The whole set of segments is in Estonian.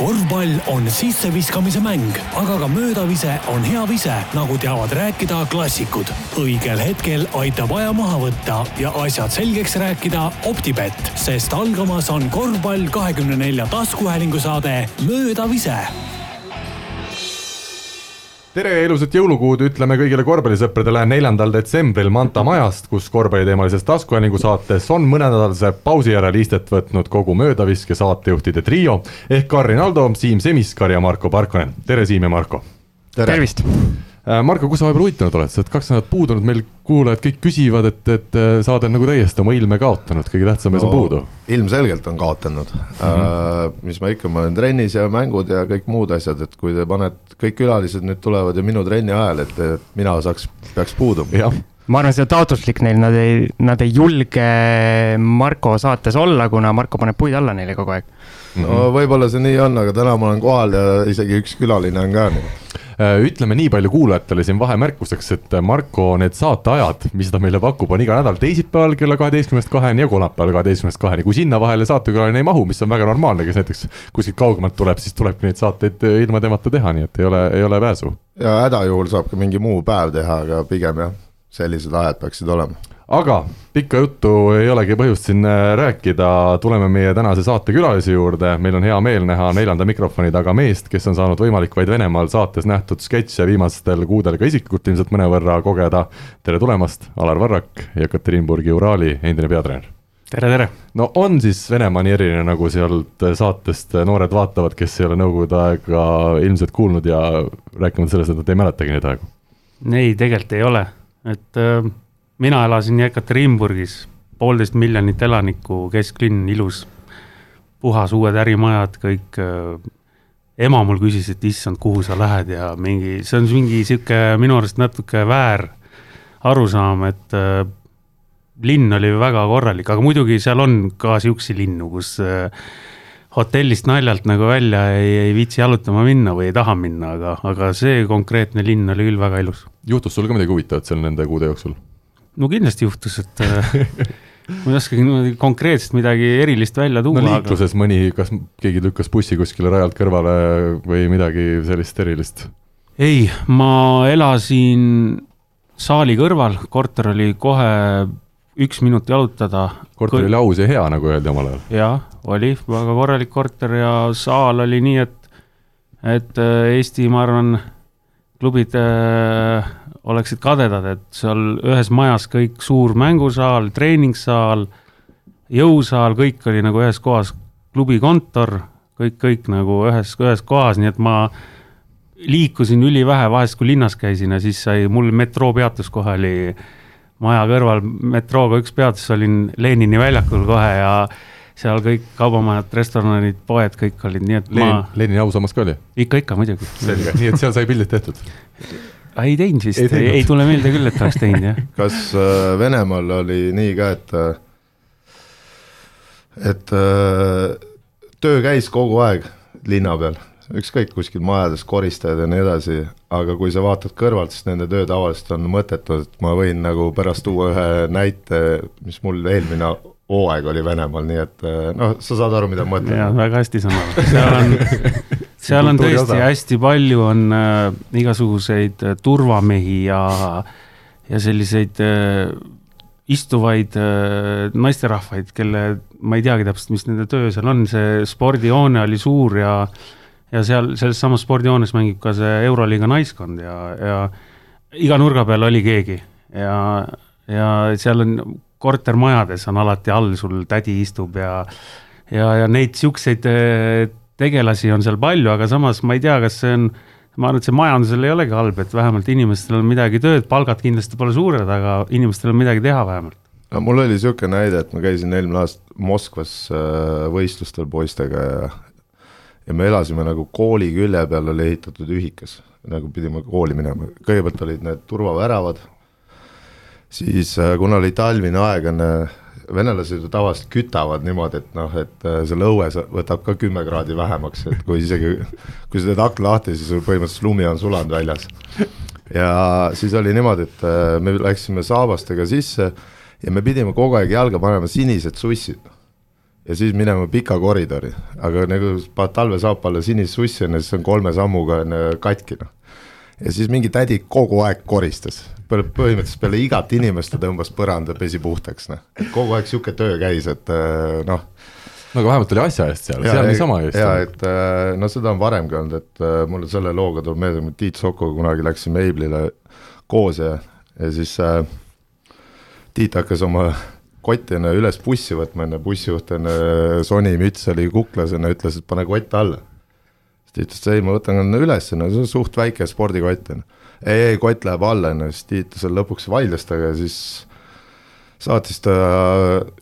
korvpall on sisseviskamise mäng, aga ka möödavise on hea vise, nagu teavad rääkida klassikud. õigel hetkel aitab aja maha võtta ja asjad selgeks rääkida Optibett, sest algamas on korvpall kahekümne nelja taskuhäälingu saade Möödavise tere ja ilusat jõulukuud ütleme kõigile korvpallisõpradele neljandal detsembril Manta majast, kus korvpalliteemalises taskuhäälingu saates on mõnenädalase pausi järel istet võtnud kogu möödaviske saatejuhtide trio ehk Karin Aldo, Siim Semiskar ja Marko Parkonen. tere, Siim ja Marko! tervist! Äh, Marko, kus sa vahepeal huvitanud oled, sa oled kaks nädalat puudunud, meil kuulajad kõik küsivad, et, et äh, saade on nagu täiesti oma ilme kaotanud, kõige tähtsam mees no, on puudu. ilmselgelt on kaotanud mm, -hmm. uh, mis ma ikka, ma olen trennis ja mängud ja kõik muud asjad, et kui te panete, kõik külalised nüüd tulevad ju minu trenni ajal, et, mina saaks, peaks puuduma. ma arvan, see on taotluslik neil, nad ei, nad ei julge Marko saates olla, kuna Marko paneb puid alla neile kogu aeg. no mm -hmm. võib-olla see nii on, aga täna ma olen kohal ja isegi üks külaline on ka nii ütleme nii palju kuulajatele siin vahemärkuseks, et Marko need saateajad, mis ta meile pakub, on iga nädal teisipäeval kella kaheteistkümnest kaheni ja kolmapäeval kaheteistkümnest kaheni, kui sinna vahele saatekülaline ei mahu, mis on väga normaalne, kes näiteks kuskilt kaugemalt tuleb, siis tulebki neid saateid äh, ilma temata teha, nii et ei ole, ei ole pääsu. ja hädajuhul saab ka mingi muu päev teha, aga pigem jah, sellised ajad peaksid olema aga pikka juttu ei olegi põhjust siin äh, rääkida, tuleme meie tänase saate külalise juurde, meil on hea meel näha neljanda mikrofoni taga meest, kes on saanud võimalik vaid Venemaal saates nähtud sketše viimastel kuudel ka isiklikult ilmselt mõnevõrra kogeda. tere tulemast, Alar Varrak, Jekaterinburgi Uraali endine peatreener. tere, tere! no on siis Venemaa nii erinev, nagu sealt saatest noored vaatavad, kes ei ole nõukogude aega ilmselt kuulnud ja rääkimata sellest, et nad ei mäletagi neid aegu? ei, tegelikult ei ole, et äh mina elasin Jekaterinburgis, poolteist miljonit elanikku, kesklinn, ilus, puhas, uued ärimajad, kõik äh, ema mul küsis, et issand, kuhu sa lähed ja mingi, see on mingi sihuke minu arust natuke väär arusaam, et äh, linn oli väga korralik, aga muidugi seal on ka siukseid linnu, kus äh, hotellist naljalt nagu välja ei, ei viitsi jalutama minna või ei taha minna, aga, aga see konkreetne linn oli küll väga ilus. juhtus sul ka midagi huvitavat seal nende kuude jooksul? No kindlasti juhtus, et äh, ma ei oskagi niimoodi konkreetselt midagi erilist välja tuua. no liikluses aga... mõni, kas keegi lükkas bussi kuskile rajalt kõrvale või midagi sellist erilist? ei, ma elasin saali kõrval, korter oli kohe üks minut jalutada. korter oli aus ja hea, nagu öeldi omal ajal. jah, oli väga korralik korter ja saal oli nii, et, et äh, Eesti, ma arvan, klubid äh, oleksid kadedad, et seal ühes majas kõik suur mängusaal, treeningsaal, jõusaal, kõik oli nagu ühes kohas, klubi kontor, kõik, kõik nagu ühes, ühes kohas, nii et ma liikusin ülivähe, vahest kui linnas käisin ja siis sai, mul metroo peatus kohe oli maja kõrval, metrooga üks peatus, olin Lenini väljakul kohe ja seal kõik kaubamajad, restoranid, poed, kõik olid, nii et Lenin, ma. Lenini ausammas ka oli? ikka, ikka muidugi. selge, nii et seal sai pildid tehtud ei teinud vist, ei, ei tule meelde küll, et oleks teinud, jah. kas äh, Venemaal oli nii ka, et äh, et äh, töö käis kogu aeg linna peal, ükskõik kuskil majades, koristajad ja nii edasi, aga kui sa vaatad kõrvalt, siis nende töö tavaliselt on mõttetu, et ma võin nagu pärast tuua ühe näite, mis mul eelmine hooaeg oli Venemaal, nii et noh, sa saad aru, mida ma mõtlen. jaa, väga hästi saan aru, seal on seal on tõesti osa. hästi palju on äh, igasuguseid äh, turvamehi ja, ja selliseid äh, istuvaid äh, naisterahvaid, kelle ma ei teagi täpselt, mis nende töö seal on, see spordihoone oli suur ja ja seal selles samas spordihoones mängib ka see Euroliiga naiskond ja, ja iga nurga peal oli keegi ja, ja seal on kortermajades on alati all sul tädi istub ja ja, ja neid siukseid äh, tegelasi on seal palju, aga samas ma ei tea, kas see on, ma arvan, et see majandusel ei olegi halb, et vähemalt inimestel on midagi tööd, palgad kindlasti pole suured, aga inimestel on midagi teha vähemalt. no mul oli niisugune näide, et ma käisin eelmine aasta Moskvas äh, võistlustel poistega ja ja me elasime nagu kooli külje peal oli ehitatud ühikas, nagu pidime kooli minema, kõigepealt olid need turvaväravad, siis äh, kuna oli talvine aeg, on venelased ju tavaliselt kütavad niimoodi, et noh, et äh, seal õues võtab ka kümme kraadi vähemaks, et kui isegi, kui sa teed akna lahti, siis põhimõtteliselt lumi on sulanud väljas. ja siis oli niimoodi, et äh, me läksime saabastega sisse ja me pidime kogu aeg jalga panema sinised sussid. ja siis minema pika koridori, aga nagu paned talvesaapa alla sinist sussi onju, siis on kolme sammuga on katki noh. Ja siis mingi tädi kogu aeg koristas, põhimõtteliselt peale igat inimest ta tõmbas põranda, pesi puhtaks noh, kogu aeg sihuke töö käis, et äh, noh no aga vähemalt oli asja eest seal, seal niisama just. jaa, et äh, no seda on varemgi olnud, et äh, mulle selle looga tuleb meelde, me Tiit Sokuga kunagi läksime Eiblile koos ja, ja siis äh, Tiit hakkas oma kotti enne üles bussi võtma, enne bussijuht enne Sony müts oli kuklas, enne ütles, et pane kott alla. Siis ta ütles, ei, ma võtan üles, no see on suht väike spordikott, on ju. ei, ei, kott läheb alla, on ju, siis Tiit seal lõpuks vaidles temaga ja siis saatis ta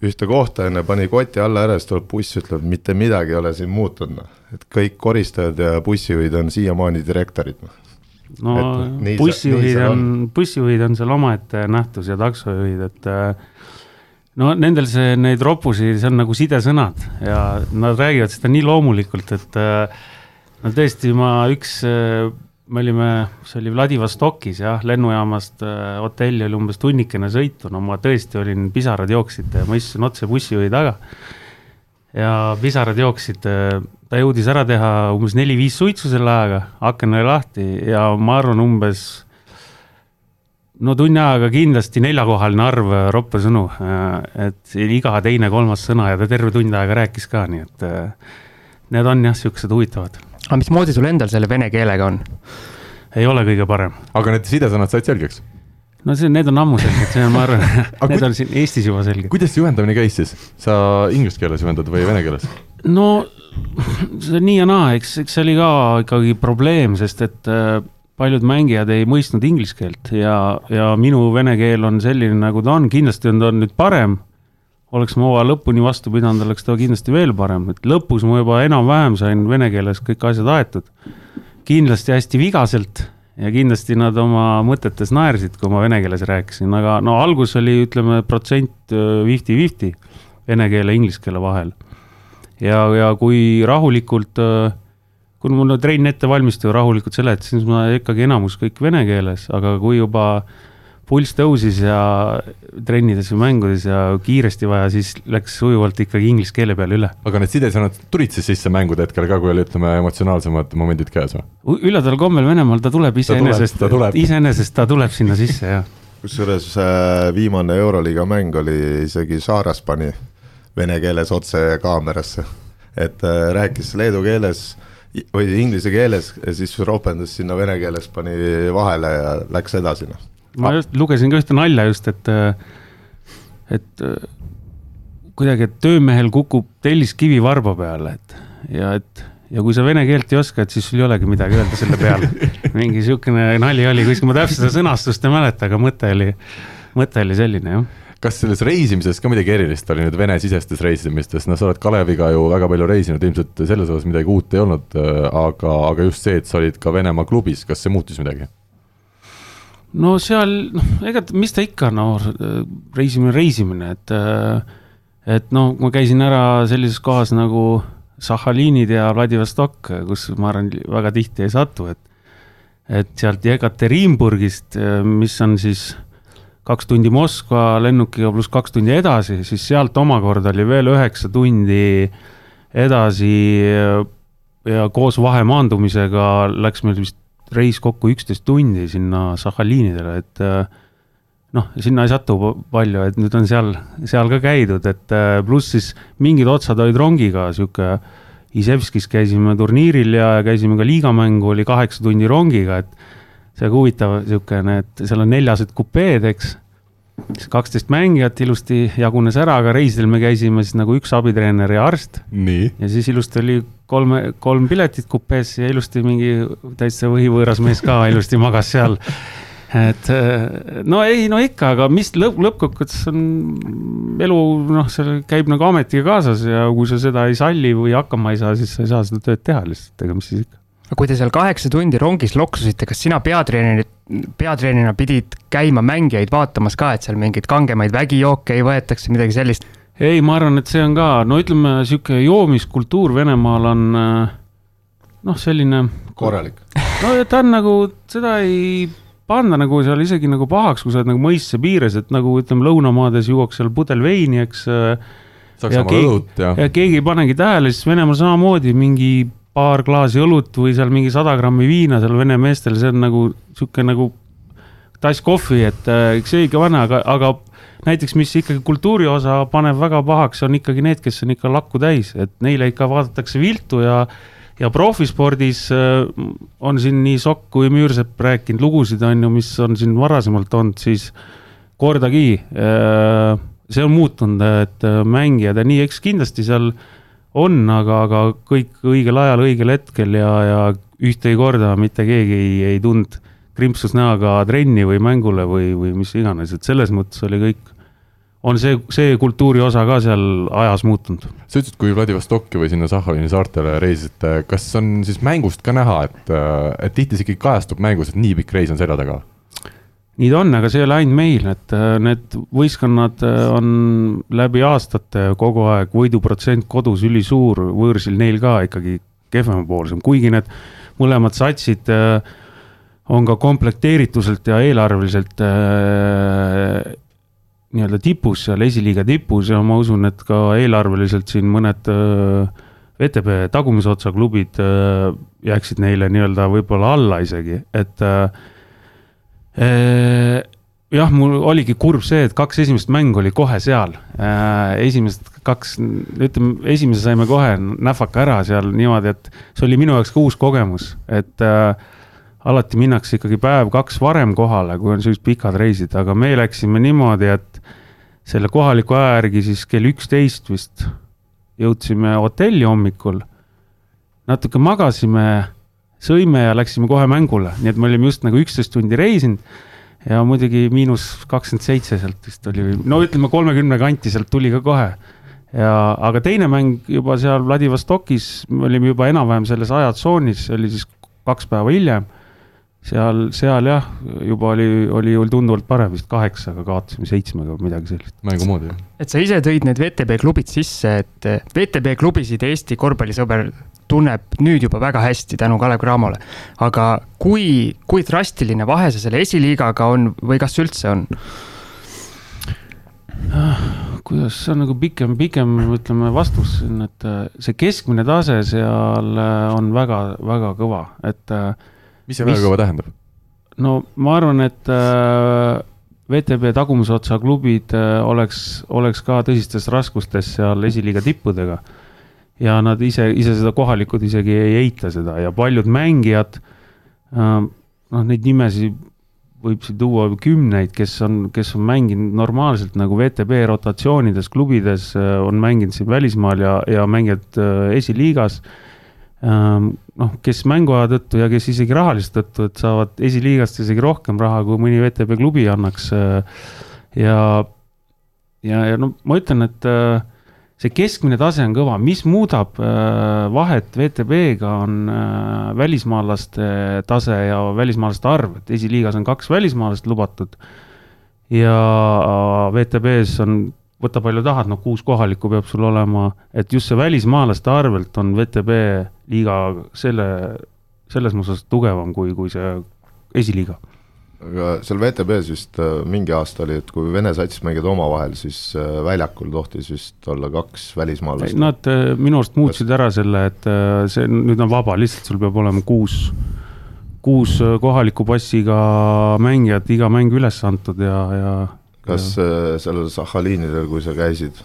ühte kohta enne, pani koti alla ära, siis tuleb buss, ütleb, mitte midagi ei ole siin muutunud, noh. et kõik koristajad ja bussijuhid on siiamaani direktorid, noh. no bussijuhid on, bussijuhid on seal omaette nähtus ja taksojuhid, et äh, no nendel see, neid roppusi, see on nagu sidesõnad ja nad räägivad seda nii loomulikult, et äh, no tõesti, ma üks äh, me olime, see oli Vladivostokis jah, lennujaamast äh, hotelli oli umbes tunnikene sõitu, no ma tõesti olin, pisarad jooksid, ma istusin otse bussijuhi taga. ja pisarad jooksid, äh, ta jõudis ära teha umbes neli-viis suitsu selle ajaga, aken oli lahti ja ma arvan, umbes no tunni ajaga kindlasti neljakohaline arv roppe sõnu, et iga teine-kolmas sõna ja ta terve tund aega rääkis ka, nii et need on jah, siuksed huvitavad aga mismoodi sul endal selle vene keelega on? ei ole kõige parem. aga need sidesõnad said selgeks? no see, need on ammu selged, see on, ma arvan need on siin Eestis juba selged. kuidas see juhendamine käis siis? sa inglise keeles juhendad või vene keeles? no see on nii ja naa, eks, eks see oli ka ikkagi probleem, sest et äh, paljud mängijad ei mõistnud inglise keelt ja, ja minu vene keel on selline, nagu ta on, kindlasti on ta nüüd parem oleks ma hooaja lõpuni vastu pidanud, oleks ta kindlasti veel parem, et lõpus ma juba enam-vähem sain vene keeles kõik asjad aetud. kindlasti hästi vigaselt ja kindlasti nad oma mõtetes naersid, kui ma vene keeles rääkisin, aga no algus oli, ütleme, protsent fifty-fifty vene keele, inglise keele vahel. ja, ja kui rahulikult, kui mul trenn ette valmistus, rahulikult seletasin, siis ma ikkagi enamus kõik vene keeles, aga kui juba äh, pulss tõusis ja trennides või mängudes ja kiiresti vaja, siis läks sujuvalt ikkagi inglise keele peale üle. aga need sidesõnad tulid siis sisse mängude hetkel ka, kui oli, ütleme, emotsionaalsemad momendid käes või? üllataval kombel Venemaal ta tuleb iseenesest, iseenesest ta tuleb sinna sisse, jah. kusjuures äh, viimane Euroliiga mäng oli isegi Saaras pani vene keeles otse kaamerasse, et äh, rääkis leedu keeles või inglise keeles ja siis ropendas sinna vene keeles, pani vahele ja läks edasi, noh ma just lugesin ka ühte nalja just, et, et kuidagi, et töömehel kukub telliskivi varba peale, et ja et ja kui sa vene keelt ei oska, et siis sul ei olegi midagi öelda selle peale. mingi sihukene nali oli kuskil, ma täpselt seda sõnastust ei mäleta, aga mõte oli, mõte oli selline, jah kas selles reisimises ka midagi erilist oli nüüd Vene-sisestes reisimistes, noh, sa oled Kaleviga ju väga palju reisinud, ilmselt selles osas midagi uut ei olnud, aga, aga just see, et sa olid ka Venemaa klubis, kas see muutis midagi? No seal, noh, ega mis ta ikka, no reisimine, reisimine, et, et noh, ma käisin ära sellises kohas nagu Sahhalinid ja Vladivostok, kus ma arvan, väga tihti ei satu, et et sealt Jekaterinburgist, mis on siis kaks tundi Moskva lennukiga pluss kaks tundi edasi, siis sealt omakorda oli veel üheksa tundi edasi ja koos vahemaandumisega läks meil vist reis kokku üksteist tundi sinna Sahhalinidele, et äh, noh, sinna ei satu palju, et nüüd on seal, seal ka käidud, et äh, pluss siis mingid otsad olid rongiga, sihuke Isevskis käisime turniiril ja käisime ka liigamängu, oli kaheksa tundi rongiga, et see huvitav niisugune, et seal on neljased kupeed, eks kaksteist mängijat ilusti jagunes ära, aga reisidel me käisime siis nagu üks abitreener ja arst. ja siis ilusti oli kolme, kolm piletit kupees ja ilusti mingi täitsa võhivõõras mees ka ilusti magas seal. et no ei, no ikka, aga mis lõpp, lõppkokkuvõttes on elu, noh, see käib nagu ametiga kaasas ja kui sa seda ei salli või hakkama ei saa, siis sa ei saa seda tööd teha lihtsalt, ega mis siis ikka kui te seal kaheksa tundi rongis loksusite, kas sina peatreenerit, peatreenerina pidid käima mängijaid vaatamas ka, et seal mingeid kangemaid vägijooke ei võetaks, midagi sellist? ei, ma arvan, et see on ka, no ütleme, sihuke joomiskultuur Venemaal on äh, noh, selline. korralik. no ta on nagu, seda ei panna nagu seal isegi nagu pahaks, kui sa oled nagu mõistuse piires, et nagu ütleme, lõunamaades juuakse seal pudel veini, eks. Äh, Saksamaa õlut ja. ja keegi ei panegi tähele, siis Venemaal samamoodi mingi paar klaasi õlut või seal mingi sada grammi viina seal vene meestel, see on nagu sihuke nagu tass kohvi, et äh, eks see õige vana, aga, aga näiteks, mis ikkagi kultuuri osa paneb väga pahaks, on ikkagi need, kes on ikka lakku täis, et neile ikka vaadatakse viltu ja ja profispordis äh, on siin nii Sokk kui Müürsepp rääkinud lugusid, on ju, mis on siin varasemalt olnud, siis kordagi äh, see on muutunud, et mängijad ja nii, eks kindlasti seal on, aga, aga kõik õigel ajal, õigel hetkel ja, ja ühtegi korda mitte keegi ei, ei tundnud krimpsus näoga trenni või mängule või, või mis iganes, et selles mõttes oli kõik, on see, see kultuuri osa ka seal ajas muutunud. sa ütlesid, kui Vladivostoki või sinna Sahhalini saartele reisisite, kas on siis mängust ka näha, et, et tihti ikkagi kajastub mängus, et nii pikk reis on selja taga? Nii ta on, aga see ei ole ainult meil, et äh, need võistkonnad äh, on läbi aastate kogu aeg võiduprotsent kodus ülisuur, võõrsil neil ka ikkagi kehvemapoolsem, kuigi need mõlemad satsid äh, on ka komplekteerituselt ja eelarveliselt nii-öelda tipus seal, esiliiga tipus ja ma usun, et ka eelarveliselt siin mõned VTB tagumise otsa klubid jääksid neile nii-öelda võib-olla alla isegi, et äh, jah, mul oligi kurb see, et kaks esimest mängu oli kohe seal äh,. esimesed kaks, ütleme, esimese saime kohe näfaka ära seal niimoodi, et see oli minu jaoks ka uus kogemus, et äh, alati minnakse ikkagi päev-kaks varem kohale, kui on sellised pikad reisid, aga me läksime niimoodi, et selle kohaliku aja järgi siis kell üksteist vist jõudsime hotelli hommikul. natuke magasime, sõime ja läksime kohe mängule, nii et me olime just nagu üksteist tundi reisinud. ja muidugi miinus kakskümmend seitse sealt vist oli, no ütleme kolmekümne kanti sealt tuli ka kohe ja, aga teine mäng juba seal Vladivostokis, me olime juba enam-vähem selles ajatsoonis, see oli siis kaks päeva hiljem seal, seal jah, juba oli, oli ju tunduvalt parem, vist kaheksaga kaotasime seitsmega või midagi sellist. mängu moodi, jah. et sa ise tõid need VTB klubid sisse, et VTB klubisid Eesti korvpallisõber tunneb nüüd juba väga hästi tänu Kalev Cramole. aga kui, kui drastiline vahe see selle esiliigaga on või kas üldse on? Ah, kuidas, see on nagu pikem, pikem, ütleme, vastus siin, et äh, see keskmine tase seal äh, on väga, väga kõva, et äh, mis see väga kõva tähendab? no ma arvan, et äh, VTB tagumise otsa klubid äh, oleks, oleks ka tõsistes raskustes seal esiliiga tippudega. Ja nad ise, ise seda kohalikud isegi ei eita seda ja paljud mängijad äh,, noh, neid nimesid võib siin tuua kümneid, kes on, kes on mänginud normaalselt nagu VTB rotatsioonides klubides, äh, on mänginud siin välismaal ja, ja mängivad äh, esiliigas ähm, noh, kes mänguaja tõttu ja kes isegi rahalist tõttu, et saavad esiliigast isegi rohkem raha, kui mõni VTB klubi annaks. Äh, ja, ja, ja no ma ütlen, et äh, see keskmine tase on kõva, mis muudab äh, vahet VTB-ga, on välismaalaste tase ja välismaalaste arv, et esiliigas on kaks välismaalast lubatud. ja VTB-s on võta palju tahad, noh kuus kohalikku peab sul olema, et just see välismaalaste arvelt on VTB liiga selle, selles mõttes tugevam kui, kui see esiliiga. Aga seal VTB-s vist äh, mingi aasta oli, et kui Vene sats mängivad omavahel, siis äh, väljakul tohtis vist olla kaks välismaalast. Nad äh, minu arust muutsid ära selle, et see nüüd on vaba, lihtsalt sul peab olema kuus kuus kohaliku passiga mängijat iga mäng üles antud ja, ja kas ja. Sellel Sahhalinidel, kui sa käisid,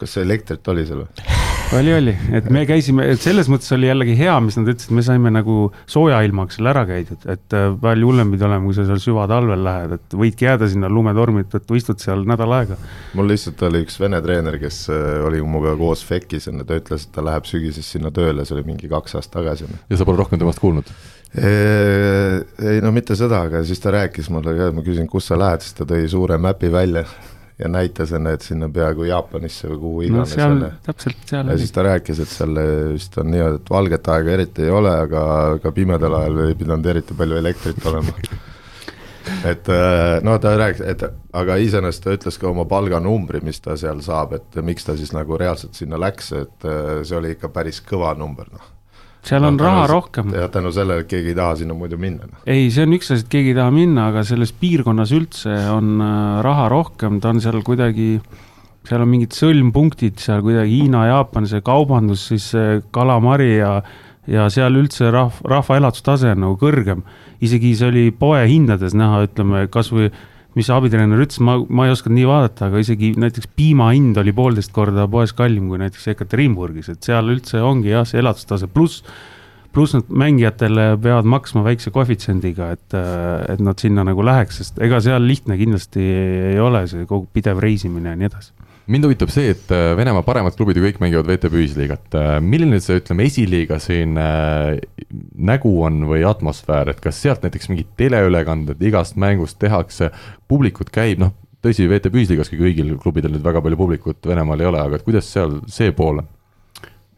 kas elektrit oli seal või? Oli, oli, et me käisime, et selles mõttes oli jällegi hea, mis nad ütlesid, me saime nagu sooja ilmaga seal ära käidud, et äh, palju hullem pidi olema, kui sa seal süvatalvel lähed, et võidki jääda sinna lumetormide tõttu, istud seal nädal aega. mul lihtsalt oli üks vene treener, kes äh, oli minuga koos FEC-is ja ta ütles, et ta läheb sügisest sinna tööle, see oli mingi kaks aastat tagasi. ja sa pole rohkem temast kuulnud? ei no mitte seda, aga siis ta rääkis mulle ka, ma küsin, kus sa lähed, siis ta tõi suure mäpi välja ja näitas enne, et sinna peaaegu Jaapanisse või kuhu iganes no seal, täpselt seal ja siis ta rääkis, et seal vist on niimoodi, et valget aega eriti ei ole, aga ka pimedal ajal ei pidanud eriti palju elektrit olema. Et äh, no ta rääkis, et aga iseenesest ta ütles ka oma palganumbri, mis ta seal saab, et miks ta siis nagu reaalselt sinna läks, et äh, see oli ikka päris kõva number, noh seal on no, raha rohkem. ja tänu sellele, et keegi ei taha sinna muidu minna no.. ei, see on üks asi, et keegi ei taha minna, aga selles piirkonnas üldse on äh, raha rohkem, ta on seal kuidagi seal on mingid sõlmpunktid seal kuidagi Hiina-Jaapan, see kaubandus, siis see kalamari ja, ja seal üldse rahv, rahva elatustase on nagu kõrgem. isegi see oli poehindades näha, ütleme kasvõi mis abitreener ütles, ma, ma ei osanud nii vaadata, aga isegi näiteks piima hind oli poolteist korda poes kallim kui näiteks Ekaterinburgis, et seal üldse ongi jah, see elatustase pluss pluss nad mängijatele peavad maksma väikse koefitsiendiga, et, et nad sinna nagu läheks, sest ega seal lihtne kindlasti ei ole see kogu pidev reisimine ja nii edasi mind huvitab see, et äh, Venemaa paremad klubid ju kõik mängivad VTB ühisliigat. Äh, milline see, ütleme, esiliiga siin äh, nägu on või atmosfäär, et kas sealt näiteks mingid teleülekanded igast mängust tehakse, publikut käib, noh, tõsi, VTB ühisliigaski kõigil klubidel nüüd väga palju publikut Venemaal ei ole, aga et kuidas seal see pool on?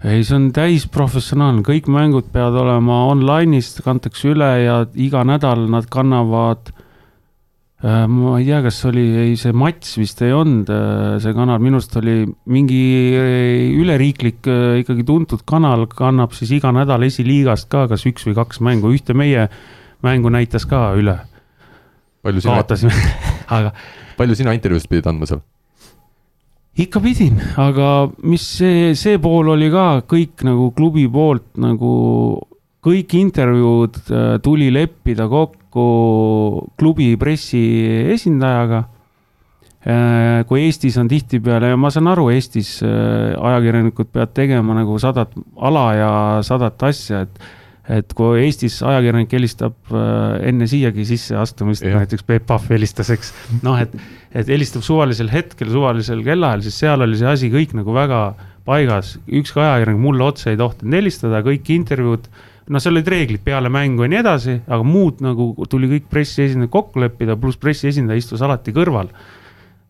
ei, see on täisprofessionaalne, kõik mängud peavad olema online'is, kantakse üle ja iga nädal nad kannavad ma ei tea, kas oli, ei see Mats vist ei olnud äh, see kanal, minu arust oli mingi äh, üleriiklik ikkagi tuntud kanal, kannab siis iga nädal esiliigast ka kas üks või kaks mängu, ühte meie mängu näitas ka üle. kaotasime aga. palju sina intervjuusid pidid andma seal? ikka pidin, aga mis see, see pool oli ka kõik nagu klubi poolt nagu kõik intervjuud äh, tuli leppida kokku klubi pressiesindajaga. Äh, kui Eestis on tihtipeale ja ma saan aru, Eestis äh, ajakirjanikud peavad tegema nagu sadat ala ja sadat asja, et et kui Eestis ajakirjanik helistab äh, enne siiagi sisseastumist, näiteks Peep Pahv helistas, eks, noh, et, et helistab suvalisel hetkel, suvalisel kellaajal, siis seal oli see asi kõik nagu väga paigas. ükski ajakirjanik mulle otse ei tohtinud helistada, kõik intervjuud, noh, seal olid reeglid peale mängu ja nii edasi, aga muud nagu tuli kõik pressiesindaja kokku leppida, pluss pressiesindaja istus alati kõrval.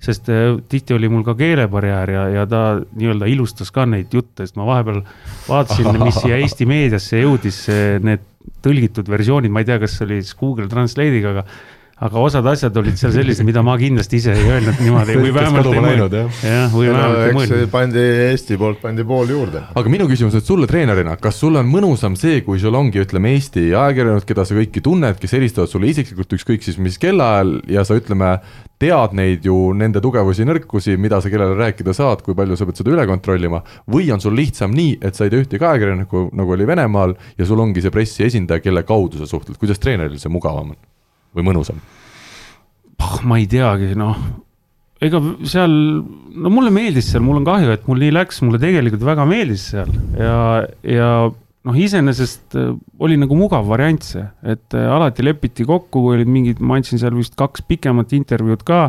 Sest äh, tihti oli mul ka keelebarjäär ja, ja ta nii-öelda ilustas ka neid jutte, sest ma vahepeal vaatasin, mis siia Eesti meediasse jõudis, need tõlgitud versioonid, ma ei tea, kas see oli siis Google Translate'iga, aga aga osad asjad olid seal sellised, mida ma kindlasti ise ei öelnud niimoodi või vähemalt ei mõelnud. jah, või vähemalt ei mõelnud. pandi Eesti poolt pandi pool juurde. aga minu küsimus nüüd sulle treenerina, kas sul on mõnusam see, kui sul ongi, ütleme, Eesti ajakirjanikud, keda sa kõiki tunned, kes helistavad sulle isiklikult ükskõik siis mis kellaajal ja sa ütleme, tead neid ju, nende tugevusi, nõrkusi, mida sa kellele rääkida saad, kui palju sa pead seda üle kontrollima, või on sul lihtsam nii, et sa ei tea ühtegi ajakirjanikku, nagu oli Venemaal, ja sul ongi see pressiesindaja, kelle kaudu sa suhtled, kuidas treeneril see mugavam on? Või mõnusam? ma ei teagi, noh, ega seal, no mulle meeldis seal, mul on kahju, et mul nii läks, mulle tegelikult väga meeldis seal ja, ja noh, iseenesest äh, oli nagu mugav variant see, et äh, alati lepiti kokku, kui olid mingid, ma andsin seal vist kaks pikemat intervjuud ka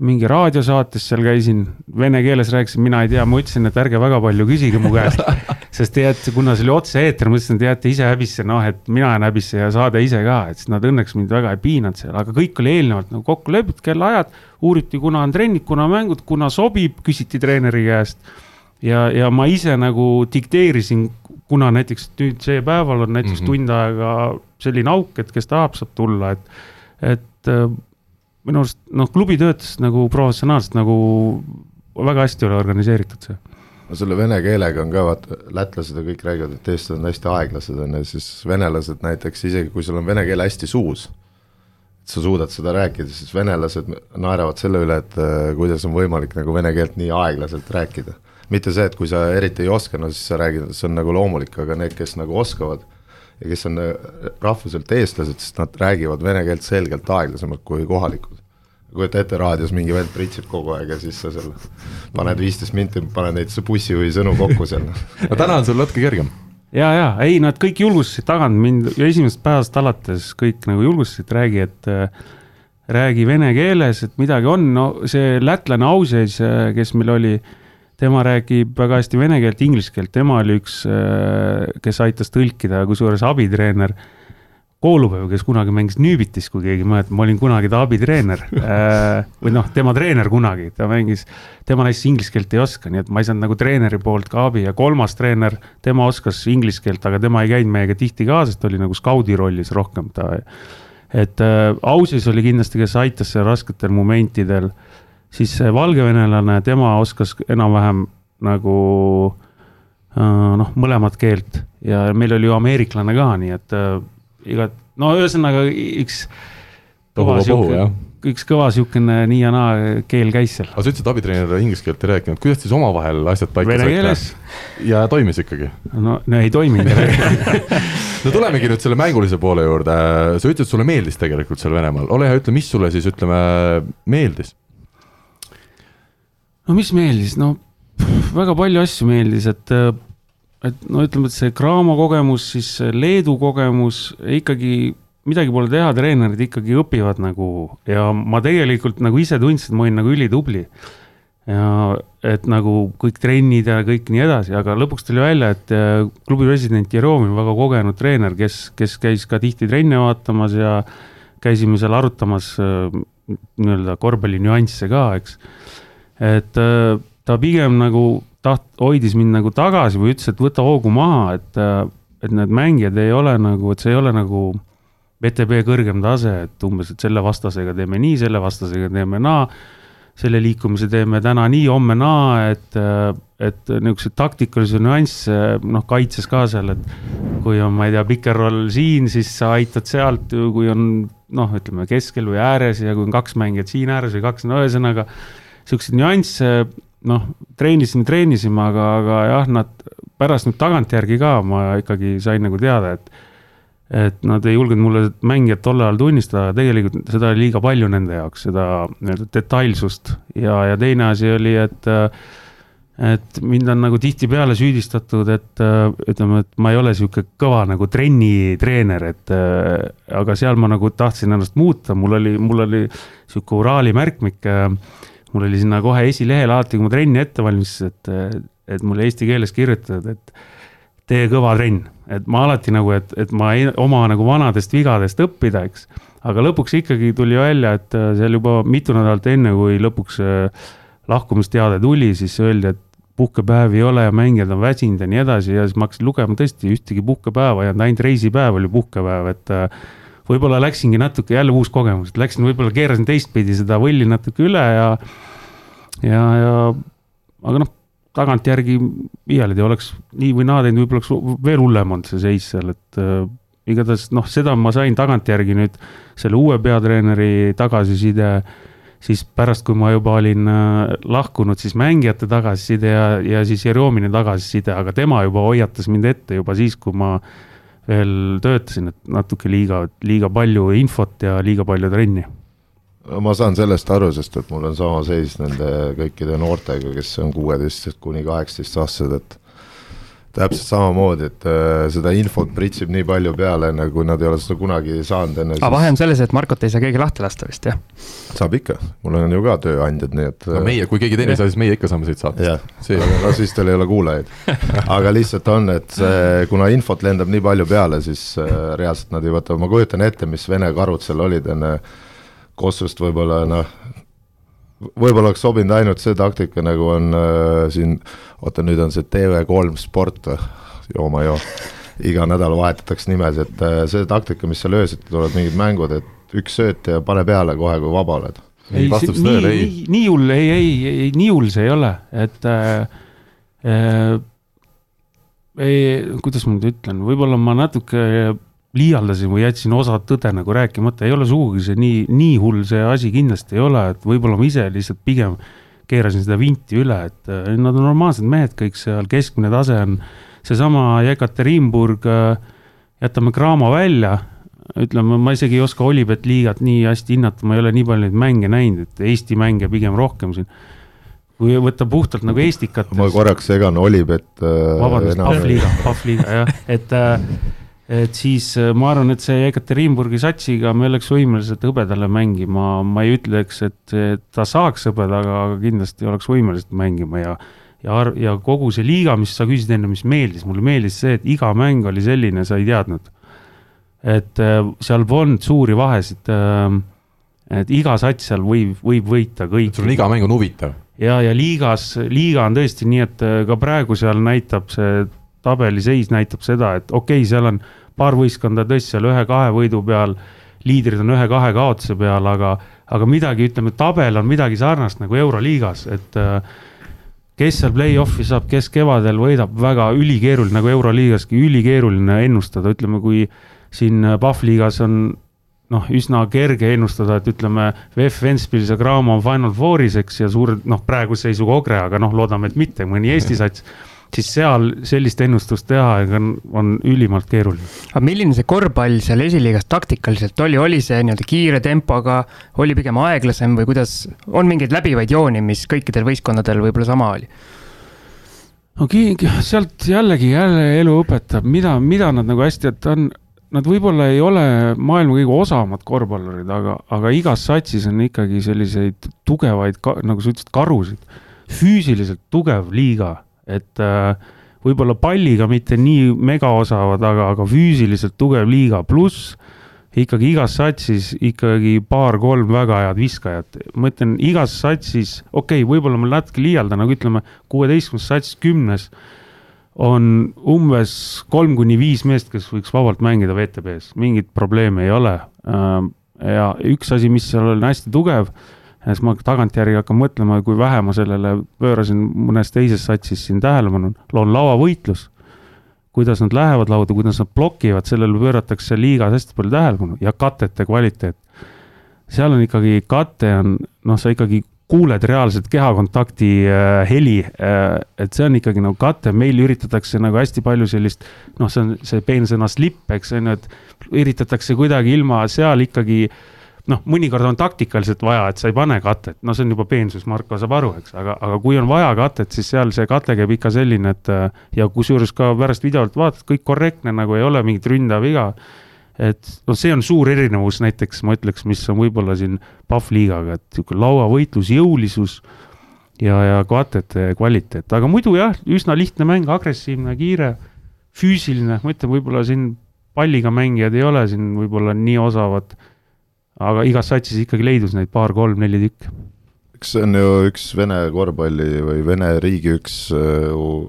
mingi raadiosaates seal käisin, vene keeles rääkisin, mina ei tea, ma ütlesin, et ärge väga palju küsige mu käest. sest teate, kuna see oli otse-eeter, ma ütlesin, et jääte ise häbisse, noh, et mina jään häbisse ja saade ise ka, et siis nad õnneks mind väga ei piinanud seal, aga kõik oli eelnevalt nagu kokku lepitud, kellaajad. uuriti, kuna on trennid, kuna mängud, kuna sobib, küsiti treeneri käest. ja, ja ma ise nagu dikteerisin, kuna näiteks nüüd see päeval on näiteks mm -hmm. tund aega selline auk, et kes tahab, saab tulla, et, et minu arust noh, klubi töötas nagu professionaalselt nagu väga hästi oli organiseeritud see. no selle vene keelega on ka vaata, lätlased ja kõik räägivad, et eestlased on hästi aeglased on ju, siis venelased näiteks isegi kui sul on vene keel hästi suus, et sa suudad seda rääkida, siis venelased naeravad selle üle, et äh, kuidas on võimalik nagu vene keelt nii aeglaselt rääkida. mitte see, et kui sa eriti ei oska, no siis sa räägid, see on nagu loomulik, aga need, kes nagu oskavad ja kes on äh, rahvuselt eestlased, sest nad räägivad vene keelt selgelt aeglasemalt kui kohalikud. kujuta ette, raadios mingi vend pritsib kogu aeg ja siis sa seal paned viisteist minti, paned neid bussijuhi sõnu kokku seal. no täna on sul natuke kergem ja, ja ei, nad kõik julgustasid tagant mind ja esimesest päevast alates kõik nagu julgustasid, räägi, et äh, räägi vene keeles, et midagi on, no see lätlane Auseis, äh, kes meil oli äh, tema räägib väga hästi vene keelt, inglise keelt, tema oli üks, äh, kes aitas tõlkida, kusjuures abitreener. Koolupäev, kes kunagi mängis Nüübitis, kui keegi mäletab, ma olin kunagi ta abitreener äh, või noh, tema treener kunagi, ta mängis, tema näiteks inglise keelt ei oska, nii et ma ei saanud nagu treeneri poolt ka abi ja kolmas treener, tema oskas inglise keelt, aga tema ei käinud meiega tihti kaasas, ta oli nagu skaudi rollis rohkem ta. et äh, Ausis oli kindlasti, kes aitas seal rasketel momentidel äh, siis see valgevenelane, tema oskas enam-vähem nagu äh, noh, mõlemat keelt ja meil oli ju ameeriklane ka, nii et äh, igat, no ühesõnaga üks. üks kõva niisugune nii ja naa keel käis seal. aga sa ütlesid, abitreener inglise keelt ei rääkinud, kuidas siis omavahel asjad paika Vene keeles. ja toimis ikkagi? no, no ei toiminud no tulemegi nüüd selle mängulise poole juurde, sa ütlesid, sulle meeldis tegelikult seal Venemaal, ole hea, ütle, mis sulle siis ütleme meeldis? No mis meeldis, no väga palju asju meeldis, et et no ütleme, et see Graamo kogemus, siis Leedu kogemus ikkagi midagi pole teha, treenerid ikkagi õpivad nagu ja ma tegelikult nagu ise tundsin, et ma olin nagu ülitubli. ja et nagu kõik trennid ja kõik nii edasi, aga lõpuks tuli välja, et äh, klubi president Jeromi on väga kogenud treener, kes, kes käis ka tihti trenne vaatamas ja käisime seal arutamas äh, nii-öelda korvpalli nüansse ka, eks. Et äh, ta pigem nagu taht-, hoidis mind nagu tagasi või ütles, et võta hoogu maha, et, et need mängijad ei ole nagu, et see ei ole nagu VTB kõrgem tase, et umbes, et selle vastasega teeme nii, selle vastasega teeme naa, selle liikumise teeme täna nii, homme naa, et, et niisuguseid taktikalisi nüansse, noh, kaitses ka seal, et kui on, ma ei tea, pikerroll siin, siis sa aitad sealt, kui on noh, ütleme keskel või ääres ja kui on kaks mängijat siin ääres või kaks, no ühesõnaga niisuguseid nüansse, noh, treenisime, treenisime, aga, aga jah, nad pärast nüüd tagantjärgi ka ma ikkagi sain nagu teada, et et nad ei julgenud mulle mängijat tol ajal tunnistada, tegelikult seda oli liiga palju nende jaoks, seda nii-öelda detailsust ja, ja teine asi oli, et et mind on nagu tihtipeale süüdistatud, et ütleme, et ma ei ole sihuke kõva nagu trennitreener, et aga seal ma nagu tahtsin ennast muuta, mul oli, mul oli sihuke Uraali märkmik. Mul oli sinna kohe esilehel alati, kui ma trenni ette valmistasin, et, et mul eesti keeles kirjutatud, et tee kõva trenn, et ma alati nagu, et, et ma ei oma nagu vanadest vigadest õppida, eks. aga lõpuks ikkagi tuli välja, et äh, seal juba mitu nädalat enne, kui lõpuks äh, lahkumisteade tuli, siis öeldi, et puhkepäevi ei ole ja mängijad on väsinud ja nii edasi ja siis ma hakkasin lugema tõesti ühtegi puhkepäeva ei olnud, ainult reisipäev oli puhkepäev, et äh, võib-olla läksingi natuke jälle uus kogemus, et läksin võib-olla keerasin teistpidi seda võlli natuke üle ja ja, ja aga noh tagantjärgi iialgi oleks nii või naa teinud, võib-olla oleks veel hullem olnud see seis seal, et äh, igatahes noh, seda ma sain tagantjärgi nüüd selle uue peatreeneri tagasiside, siis pärast, kui ma juba olin äh, lahkunud, siis mängijate tagasiside ja, ja siis Jeromini tagasiside, aga tema juba hoiatas mind ette juba siis, kui ma veel töötasin, et natuke liiga, liiga palju infot ja liiga palju trenni. Ma saan sellest aru, sest et mul on sama seis nende kõikide noortega, kes on kuueteist kuni kaheksateist aastased, et täpselt samamoodi, et äh, seda infot pritsib nii palju peale, enne kui nad ei ole seda kunagi saanud enne. aga vahe on selles, et Markot ei saa keegi lahti lasta vist, jah? saab ikka, mul on ju ka tööandjad, nii et. no meie, kui keegi teine ei saa, siis meie ikka saame siit saata. jah, no siis teil ei ole kuulajaid. aga lihtsalt on, et see, kuna infot lendab nii palju peale, siis äh, reaalselt nad ei võta, ma kujutan ette, mis Vene karud seal olid enne Kossust võib-olla noh, võib-olla oleks sobinud ainult see taktika, nagu on äh, siin, oota nüüd on see TV3 Sport või, jooma joo, iga nädal vahetatakse nimes, et äh, see taktika, mis seal öösiti tulevad mingid mängud, et üks sööt ja pane peale kohe, kui vaba oled. ei, vastab tõele, ei. nii hull, ei, ei, ei, nii hull see ei ole, et äh, äh, ei, kuidas ma nüüd ütlen, võib-olla ma natuke liialdasin või jätsin osa tõde nagu rääkimata, ei ole sugugi see nii, nii hull see asi kindlasti ei ole, et võib-olla ma ise lihtsalt pigem keerasin seda vinti üle, et äh, nad on normaalsed mehed kõik seal, keskmine tase on seesama Jekaterinburg, äh, jätame Cramo välja, ütleme, ma isegi ei oska Olipet liigat nii hästi hinnata, ma ei ole nii palju neid mänge näinud, et Eesti mänge pigem rohkem siin kui võtta puhtalt nagu Estikat. ma korraks segan, Olipet äh,. vabandust, Pahvliiga, Pahvliiga jah, et äh, et siis äh, ma arvan, et see Ekaterinburgi satsiga me oleks võimelised hõbedale mängima, ma ei ütleks, et ta saaks hõbedaga, aga kindlasti oleks võimelised mängima ja ja, ja kogu see liiga, mis sa küsisid enne, mis meeldis, mulle meeldis see, et iga mäng oli selline, sa ei teadnud. et äh, seal polnud suuri vahesid. Äh, et iga sats seal võib, võib võita kõik. sul on iga mäng on huvitav. ja, ja liigas, liiga on tõesti nii, et ka praegu seal näitab see tabeliseis näitab seda, et okei okay,, seal on paar võistkonda tõesti seal ühe-kahe võidu peal, liidrid on ühe-kahe kaotuse peal, aga, aga midagi, ütleme, tabel on midagi sarnast nagu Euroliigas, et äh, kes seal play-off'i saab, kes kevadel võidab, väga ülikeeruline, nagu Euroliigaski, ülikeeruline ennustada, ütleme, kui siin Pahvliigas on noh, üsna kerge ennustada, et ütleme, VF Ventspils ja Graamo on Final Fouris, eks, ja suur, noh, praeguse seisuga Ogre, aga noh, loodame, et mitte, mõni Eesti sats siis seal sellist ennustust teha on, on ülimalt keeruline. aga milline see korvpall seal esiliigas taktikaliselt oli, oli see nii-öelda kiire tempoga, oli pigem aeglasem või kuidas, on mingeid läbivaid jooni, mis kõikidel võistkondadel võib-olla sama oli? no keegi sealt jällegi jälle elu õpetab, mida, mida nad nagu hästi, et on, nad võib-olla ei ole maailma kõige osavamad korvpallurid, aga, aga igas satsis on ikkagi selliseid tugevaid, nagu sa ütlesid, karusid. füüsiliselt tugev liiga et äh, võib-olla palliga mitte nii megaosavad, aga, aga füüsiliselt tugev liiga, pluss ikkagi igas satsis ikkagi paar-kolm väga head viskajat. ma ütlen, igas satsis, okei okay,, võib-olla ma natuke liialdan, aga ütleme, kuueteistkümnes sats kümnes on umbes kolm kuni viis meest, kes võiks vabalt mängida WTB-s, mingit probleemi ei ole. Äh, ja üks asi, mis seal on hästi tugev ja siis ma tagantjärgi hakkan mõtlema, kui vähe ma sellele pöörasin mõnes teises satsis siin tähelepanu, on lauavõitlus. kuidas nad lähevad lauda, kuidas nad blokivad, sellele pööratakse liigas hästi palju tähelepanu ja katete kvaliteet. seal on ikkagi, kate on, noh, sa ikkagi kuuled reaalselt kehakontakti äh, heli äh,, et see on ikkagi nagu kate, meil üritatakse nagu hästi palju sellist, noh, see on see peensõna slip, eks on ju, et üritatakse kuidagi ilma seal ikkagi äh, noh, mõnikord on taktikaliselt vaja, et sa ei pane katet, no see on juba peensus, Marko saab aru, eks, aga, aga kui on vaja katet, siis seal see kate käib ikka selline, et ja kusjuures ka pärast videolt vaatad, kõik korrektne, nagu ei ole mingit ründav viga. et noh, see on suur erinevus näiteks ma ütleks, mis on võib-olla siin Pahv liigaga, et niisugune lauavõitlus, jõulisus ja, ja katete kvaliteet, aga muidu jah, üsna lihtne mäng, agressiivne, kiire, füüsiline, ma ütlen, võib-olla siin palliga mängijad ei ole siin võib-olla nii osavad aga igas satsis ikkagi leidus neid paar-kolm-neli tükki. eks see on ju üks Vene korvpalli või Vene riigi üks uh,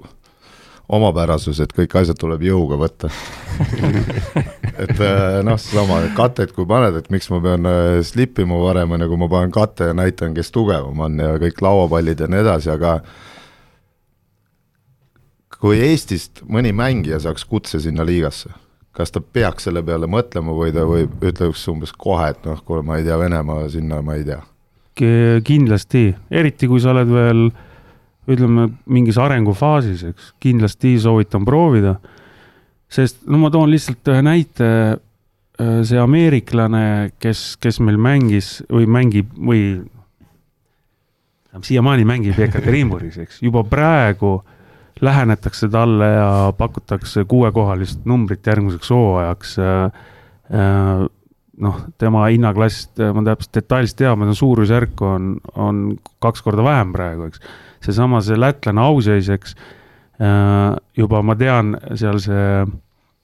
omapärasus, et kõik asjad tuleb jõuga võtta et äh, noh, seesama katet, kui paned, et miks ma pean äh, slipima varem, on ju, kui ma panen katte ja näitan, kes tugevam on ja kõik lauapallid ja nii edasi, aga kui Eestist mõni mängija saaks kutse sinna liigasse kas ta peaks selle peale mõtlema või ta võib, ütleks umbes kohe, et noh, kuule, ma ei tea, Venemaa sinna ma ei tea? kindlasti, eriti kui sa oled veel ütleme, mingis arengufaasis, eks, kindlasti soovitan proovida. sest no ma toon lihtsalt ühe näite, äh, see ameeriklane, kes, kes meil mängis või mängib või siiamaani mängib Ekaterinburgis, eks, juba praegu äh, lähenetakse talle ja pakutakse kuuekohalist numbrit järgmiseks hooajaks. Äh, äh, noh, tema hinnaklassist ma täpselt detailselt tean, ma tean suurusjärk on, on kaks korda vähem praegu, eks. seesama, see lätlane auseis, eks. Äh, juba ma tean seal see,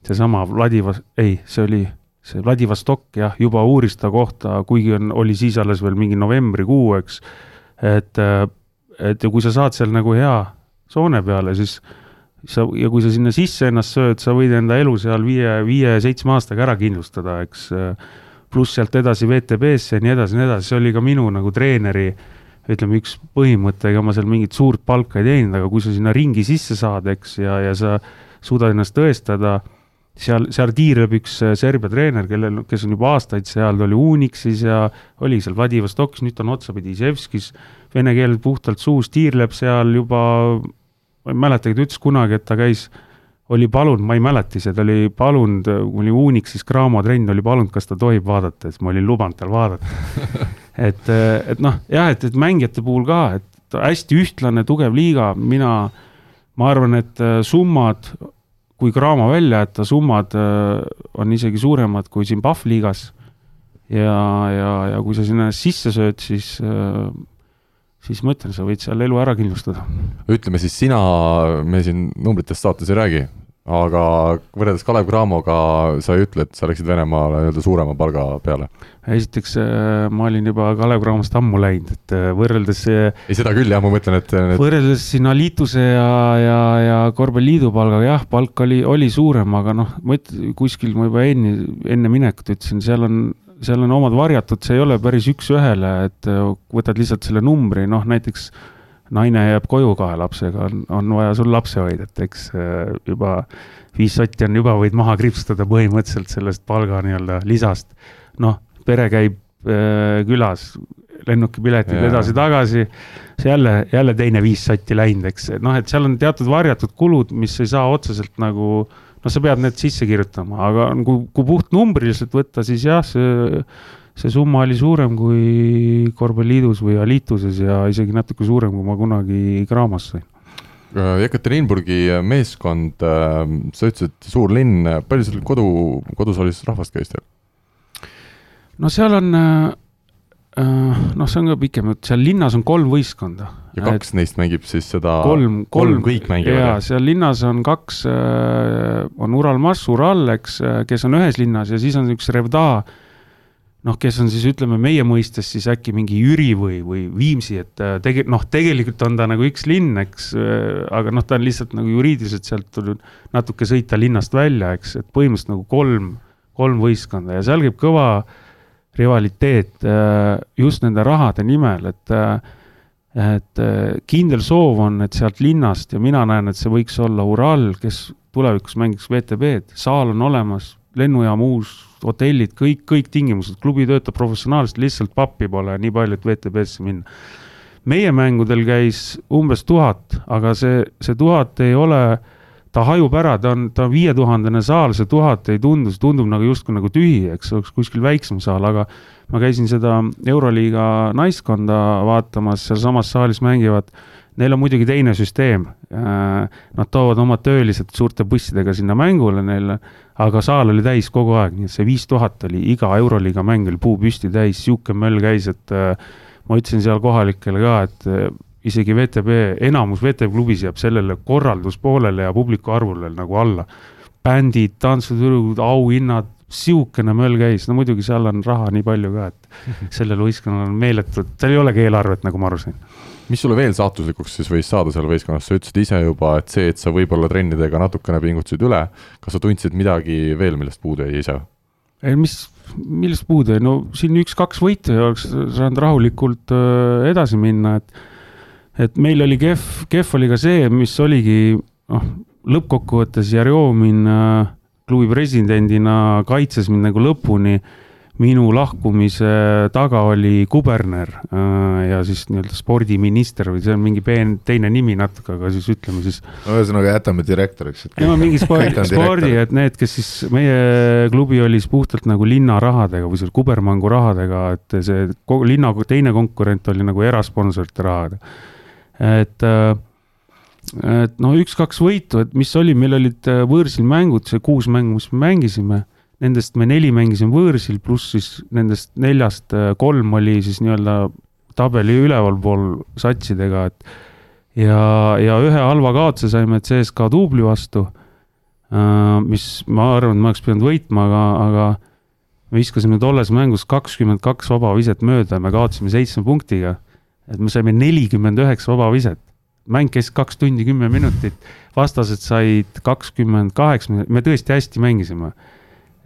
seesama Vladivos-, ei, see oli see Vladivostok jah, juba uuris ta kohta, kuigi on, oli siis alles veel mingi novembrikuu, eks. et, et ja kui sa saad seal nagu hea soone peale, siis sa, ja kui sa sinna sisse ennast sööd, sa võid enda elu seal viie, viie-seitsme aastaga ära kindlustada, eks. pluss sealt edasi WTB-sse ja nii edasi ja nii edasi, see oli ka minu nagu treeneri ütleme, üks põhimõte, ega ma seal mingit suurt palka ei teeninud, aga kui sa sinna ringi sisse saad, eks, ja, ja sa suudad ennast tõestada, seal, seal tiirleb üks Serbia treener, kellel, kes on juba aastaid seal, ta oli Unixis ja oli seal Vladivostokis, nüüd ta on otsapidi Izevskis, vene keel puhtalt suus, tiirleb seal juba ma ei mäletagi, ta ütles kunagi, et ta käis, oli palunud, ma ei mäleta ise, ta oli palunud, oli Unixis Graamo trenn, oli palunud, kas ta tohib vaadata, siis ma olin lubanud tal vaadata et, et noh, jah, et, et mängijate puhul ka, et hästi ühtlane, tugev liiga, mina, ma arvan, et äh, summad, kui Graamo välja jätta, summad äh, on isegi suuremad kui siin Pahv liigas. ja, ja, ja kui sa sinna sisse sööd, siis äh, siis ma ütlen, sa võid seal elu ära kindlustada. ütleme siis sina, me siin numbritest saates ei räägi, aga võrreldes Kalev Cramoga sa ei ütle, et sa läksid Venemaale nii-öelda suurema palga peale? esiteks äh, ma olin juba Kalev Cramost ammu läinud, et äh, võrreldes ei, seda küll jah, ma mõtlen, et need... võrreldes siin Alituse ja, ja, ja Korvpalliliidu palgaga jah, palk oli, oli suurem, aga noh, ma ütlen, kuskil ma juba enne, enne minekut ütlesin, seal on seal on omad varjatud, see ei ole päris üks-ühele, et äh, võtad lihtsalt selle numbri, noh näiteks naine jääb koju kahe lapsega, on, on vaja sul lapse hoida, et eks äh, juba viis sotti on juba, võid maha kriipsutada põhimõtteliselt sellest palga nii-öelda lisast. noh, pere käib äh, külas, lennukipiletid Jaa. edasi-tagasi, see jälle, jälle teine viis sotti läinud, eks, noh, et seal on teatud varjatud kulud, mis ei saa otseselt nagu noh, sa pead need sisse kirjutama, aga kui, kui puhtnumbriliselt võtta, siis jah, see, see summa oli suurem kui korvpalliliidus või Alituses ja isegi natuke suurem, kui ma kunagi Graamos sain. Jekaterinburgi meeskond, sa ütlesid, suur linn, palju seal kodu, kodusaalis rahvast käis teil? no seal on äh, noh, see on ka pikem jutt, seal linnas on kolm võistkonda. ja kaks et neist mängib siis seda kolm, kolm, kõik mängivad? jaa, seal linnas on kaks, on Ural Mass, Ural, eks, kes on ühes linnas ja siis on üks Revda, noh, kes on siis ütleme meie mõistes siis äkki mingi Jüri või, või Viimsi, et tege-, noh, tegelikult on ta nagu üks linn, eks, aga noh, ta on lihtsalt nagu juriidiliselt sealt tulnud natuke sõita linnast välja, eks, et põhimõtteliselt nagu kolm, kolm võistkonda ja seal käib kõva äh, rivaliteet äh, just nende rahade nimel, et äh, et äh, kindel soov on, et sealt linnast ja mina näen, et see võiks olla Ural, kes tulevikus mängiks VTB-d, saal on olemas, lennujaam uus, hotellid, kõik, kõik tingimused, klubi töötab professionaalselt, lihtsalt pappi pole nii palju, et VTB-sse minna. meie mängudel käis umbes tuhat, aga see, see tuhat ei ole äh, ta hajub ära, ta on, ta on viietuhandene saal, see tuhat ei tundu, see tundub nagu justkui nagu tühi, eks oleks kuskil väiksem saal, aga ma käisin seda Euroliiga naiskonda vaatamas, sealsamas saalis mängivad, neil on muidugi teine süsteem. Nad toovad oma töölised suurte bussidega sinna mängule neile, aga saal oli täis kogu aeg, nii et see viis tuhat oli iga Euroliiga mäng oli puu püsti täis, sihuke möll käis, et ma ütlesin seal kohalikele ka, et isegi VTB, enamus VTB klubis jääb sellele korralduspoolele ja publiku arvule nagu alla. bändid, tantsutüdrukud, auhinnad, sihukene möll käis, no muidugi seal on raha nii palju ka, et sellel võistkonnal on meeletult, seal ei olegi eelarvet, nagu ma aru sain. Mis sulle veel saatuslikuks siis võis saada seal võistkonnas, sa ütlesid ise juba, et see, et sa võib-olla trennidega natukene pingutasid üle, kas sa tundsid midagi veel, millest puudu jäi ise? ei, mis, millest puudu jäi, no siin üks-kaks võitu ja oleks saanud rahulikult äh, edasi minna, et et meil oli kehv, kehv oli ka see, mis oligi, noh, lõppkokkuvõttes Jarjomin äh, klubi presidendina kaitses mind nagu lõpuni. minu lahkumise taga oli kuberner äh, ja siis nii-öelda spordiminister või see on mingi peen, teine nimi natuke, aga siis ütleme siis. ühesõnaga jätame direktoriks. no mingi spordi, spordi, et need, kes siis, meie klubi oli siis puhtalt nagu linna rahadega või seal kubermangu rahadega, et see linna teine konkurent oli nagu erasponsorite rahadega et äh, et no üks-kaks võitu, et mis oli, meil olid äh, võõrsil mängud, see kuus mängu, mis me mängisime, nendest me neli mängisime võõrsil, pluss siis nendest neljast äh, kolm oli siis nii-öelda tabeli ülevalpool satsidega, et ja, ja ühe halva kaotuse saime CSKA duubli vastu, mis ma arvan, et ma oleks pidanud võitma, aga, aga me viskasime tolles mängus kakskümmend kaks vaba viset mööda ja me kaotasime seitsme punktiga et me saime nelikümmend üheksa vabaviset. mäng kestis kaks tundi kümme minutit, vastased said kakskümmend kaheksa, me tõesti hästi mängisime.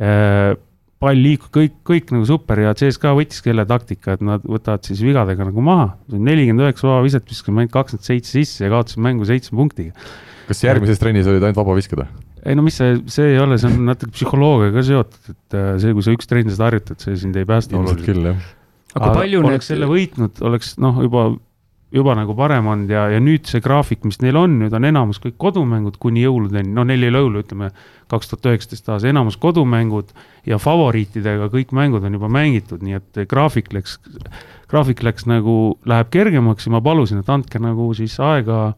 Äh, pall liikus, kõik, kõik nagu super ja CSKA võttiski jälle taktika, et nad võtavad siis vigadega nagu maha. nelikümmend üheksa vabaviset, viskasime ainult kakskümmend seitse sisse ja kaotasime mängu seitsme punktiga. kas järgmises trennis olid ainult vabavisked või? ei no mis see, see ei ole, see on natuke psühholoogiaga seotud, et äh, see, kui sa üks trenn seda harjutad, see sind ei päästa. ilmselt küll, jah aga kui palju oleks need... selle võitnud, oleks noh, juba, juba nagu parem olnud ja, ja nüüd see graafik, mis neil on, nüüd on enamus kõik kodumängud kuni jõuludeni, no neil ei ole jõulu, ütleme kaks tuhat üheksateist aastas, enamus kodumängud ja favoriitidega kõik mängud on juba mängitud, nii et graafik läks, graafik läks nagu, läheb kergemaks ja ma palusin, et andke nagu siis aega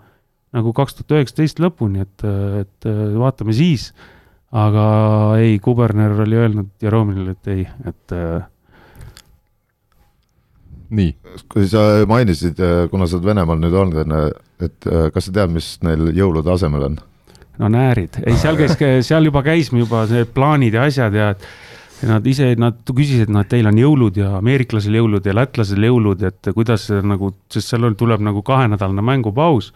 nagu kaks tuhat üheksateist lõpuni, et, et vaatame siis. aga ei, kuberner oli öelnud Jerominile, et ei, et. Kui sa mainisid, äh, kuna sa oled Venemaal nüüd olnud, et äh, kas sa tead, mis neil jõulude asemel on? no näärid, ei seal käis, seal juba käisime juba need plaanid ja asjad ja et nad ise, nad küsisid, noh, et teil on jõulud ja ameeriklasel jõulud ja lätlasel jõulud, et kuidas see nagu, sest seal on, tuleb nagu kahenädalane mängupaus.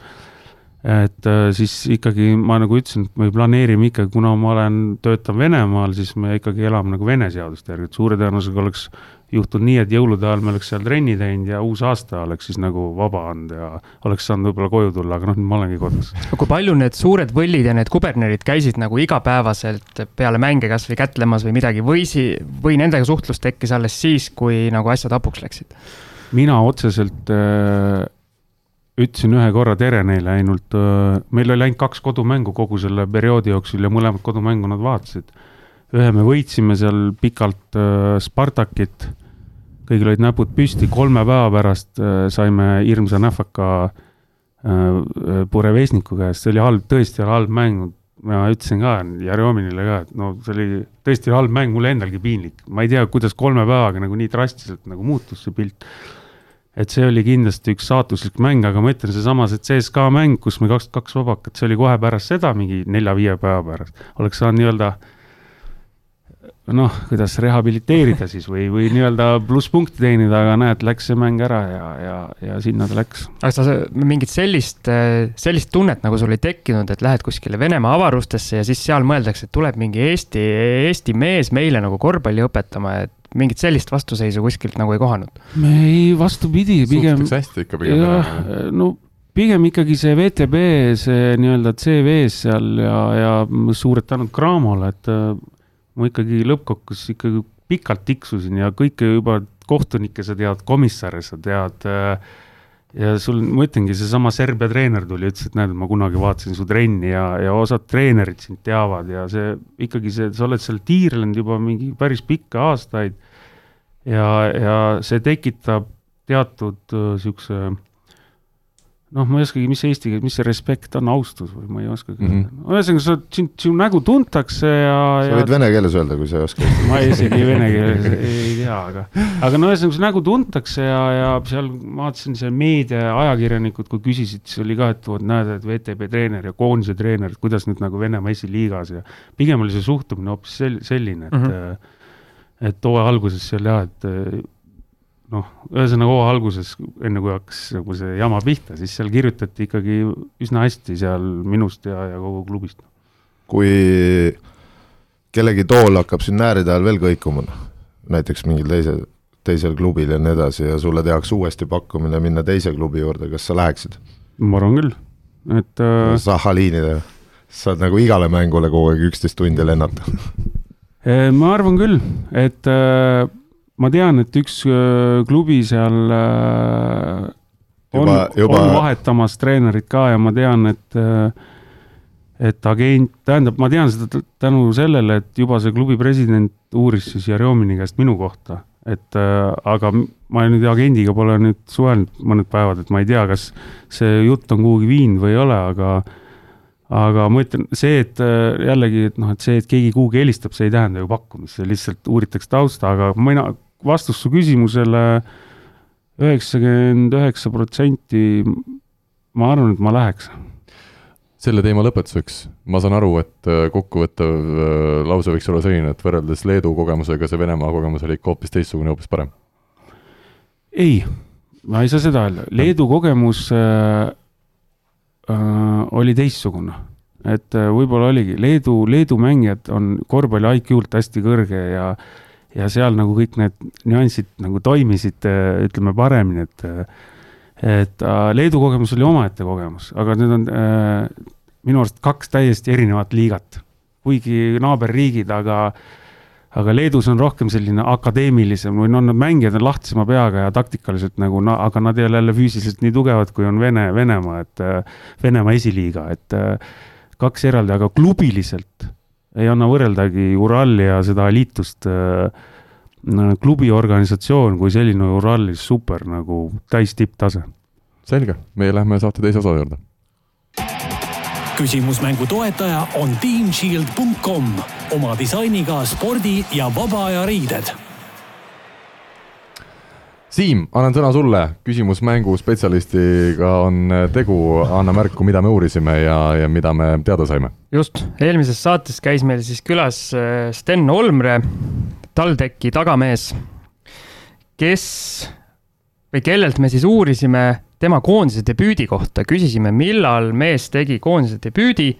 et äh, siis ikkagi ma nagu ütlesin, et me planeerime ikkagi, kuna ma olen, töötan Venemaal, siis me ikkagi elame nagu Vene seaduste järgi, et suure tõenäosusega oleks juhtunud nii, et jõulude ajal me oleks seal trenni teinud ja uus aasta oleks siis nagu vaba olnud ja oleks saanud võib-olla koju tulla, aga noh, nüüd ma olengi kodus. kui palju need suured võllid ja need kubernerid käisid nagu igapäevaselt peale mänge kasvõi kätlemas või midagi või si-, või nendega suhtlus tekkis alles siis, kui nagu asjad hapuks läksid? mina otseselt äh, ütlesin ühe korra tere neile ainult äh,, meil oli ainult kaks kodumängu kogu selle perioodi jooksul ja mõlemat kodumängu nad vaatasid ühe me võitsime seal pikalt äh, Spartakit, kõigil olid näpud püsti, kolme päeva pärast äh, saime hirmsa nähvaka äh, Purevesniku käest, see oli halb, tõesti oli halb mäng. ma ütlesin ka Jarjominile ka, et no see oli tõesti halb mäng, mulle endalgi piinlik, ma ei tea, kuidas kolme päevaga nagu nii drastiliselt nagu muutus see pilt. Et see oli kindlasti üks saatuslik mäng, aga ma ütlen, seesama see CSKA mäng, kus me kaks, kaks vabakat, see oli kohe pärast seda, mingi nelja-viie päeva pärast, oleks saanud nii-öelda äh, noh, kuidas rehabiliteerida siis või, või nii-öelda plusspunkti teenida, aga näed, läks see mäng ära ja, ja, ja sinna ta läks. aga sa mingit sellist, sellist tunnet nagu sul ei tekkinud, et lähed kuskile Venemaa avarustesse ja siis seal mõeldakse, et tuleb mingi Eesti, Eesti mees meile nagu korvpalli õpetama, et mingit sellist vastuseisu kuskilt nagu ei kohanud? ei, vastupidi, pigem. suhtutakse hästi ikka pigem. jah, no pigem ikkagi see VTB, see nii-öelda CV-s seal ja, ja suured tänud Cramole, et ma ikkagi lõppkokkuvõttes ikkagi pikalt tiksusin ja kõike juba kohtunikke sa tead, komissare sa tead äh, ja sul, ma ütlengi, seesama Serbia treener tuli, ütles, et näed, ma kunagi vaatasin su trenni ja, ja osad treenerid sind teavad ja see ikkagi see, sa oled seal tiirlenud juba mingi päris pikka aastaid. ja, ja see tekitab teatud niisuguse äh, noh, ma ei oskagi, mis eesti keeles, mis see respekt on, austus või ma ei oskagi mm -hmm.. ühesõnaga, sa, sind, sinu nägu tuntakse ja. sa võid ja... vene keeles öelda, kui sa ei oska. ma isegi vene keeles ei tea, aga, aga no ühesõnaga, su nägu tuntakse ja, ja seal ma vaatasin, see meedia, ajakirjanikud, kui küsisid, siis oli ka, et vot näed, et VTB treener ja koondise treener, et kuidas nüüd nagu Venemaa esiliigas ja pigem oli see suhtumine hoopis sel-, selline, et mm, -hmm. et hooaja alguses seal jah, et noh, ühesõnaga hooaja alguses, enne kui hakkas nagu see jama pihta, siis seal kirjutati ikkagi üsna hästi seal minust ja, ja kogu klubist. kui kellegi tool hakkab siin nääride ajal veel kõikuma, noh, näiteks mingil teisel, teisel klubil ja nii edasi ja sulle tehakse uuesti pakkumine minna teise klubi juurde, kas sa läheksid? ma arvan küll, et äh... Zahhalinile, saad nagu igale mängule kogu aeg üksteist tundi lennata äh, ma arvan küll, et äh ma tean, et üks äh, klubi seal äh, on, juba... on vahetamas treenerit ka ja ma tean, et äh, et agent, tähendab, ma tean seda tänu sellele, et juba see klubi president uuris siis Jeromini käest minu kohta, et aga ma nüüd agendiga pole nüüd suhelnud mõned päevad, et ma ei tea, kas see jutt on kuhugi viinud või ei ole, aga aga ma ütlen, see, et jällegi, et noh, et see, et keegi kuhugi helistab, see ei tähenda ju pakkumist, see lihtsalt uuritakse tausta, aga mina, vastus su küsimusele, üheksakümmend üheksa protsenti, ma arvan, et ma läheks. selle teema lõpetuseks, ma saan aru, et äh, kokkuvõttev äh, lause võiks olla selline, et võrreldes Leedu kogemusega see Venemaa kogemus oli ikka hoopis teistsugune, hoopis parem? ei, ma ei saa seda öelda, Leedu kogemus äh, äh, oli teistsugune et äh, võib-olla oligi, Leedu, Leedu mängijad on korvpalli IQ-lt hästi kõrge ja ja seal nagu kõik need nüansid nagu toimisid, äh, ütleme paremini, et et äh, Leedu kogemus oli omaette kogemus, aga need on äh, minu arust kaks täiesti erinevat liigat. kuigi naaberriigid, aga aga Leedus on rohkem selline akadeemilisem või noh, nad mängijad on lahtisema peaga ja taktikaliselt nagu, aga nad ei ole jälle füüsiliselt nii tugevad, kui on Vene, Venemaa, et Venemaa esiliiga, et kaks eraldi, aga klubiliselt ei anna võrreldagi Urali ja seda liitust äh, klubi organisatsioon kui selline Uralis super nagu täis tipptase. selge, meie lähme saate teise osa juurde. küsimusmängu toetaja on teamshield.com oma disainiga spordi ja vaba aja riided Siim, annan sõna sulle, küsimus mänguspetsialistiga on tegu, anna märku, mida me uurisime ja, ja mida me teada saime. just, eelmises saates käis meil siis külas äh, Sten Olmre, TalTechi tagamees, kes või kellelt me siis uurisime tema koondise debüüdi kohta, küsisime, millal mees tegi koondise debüüdi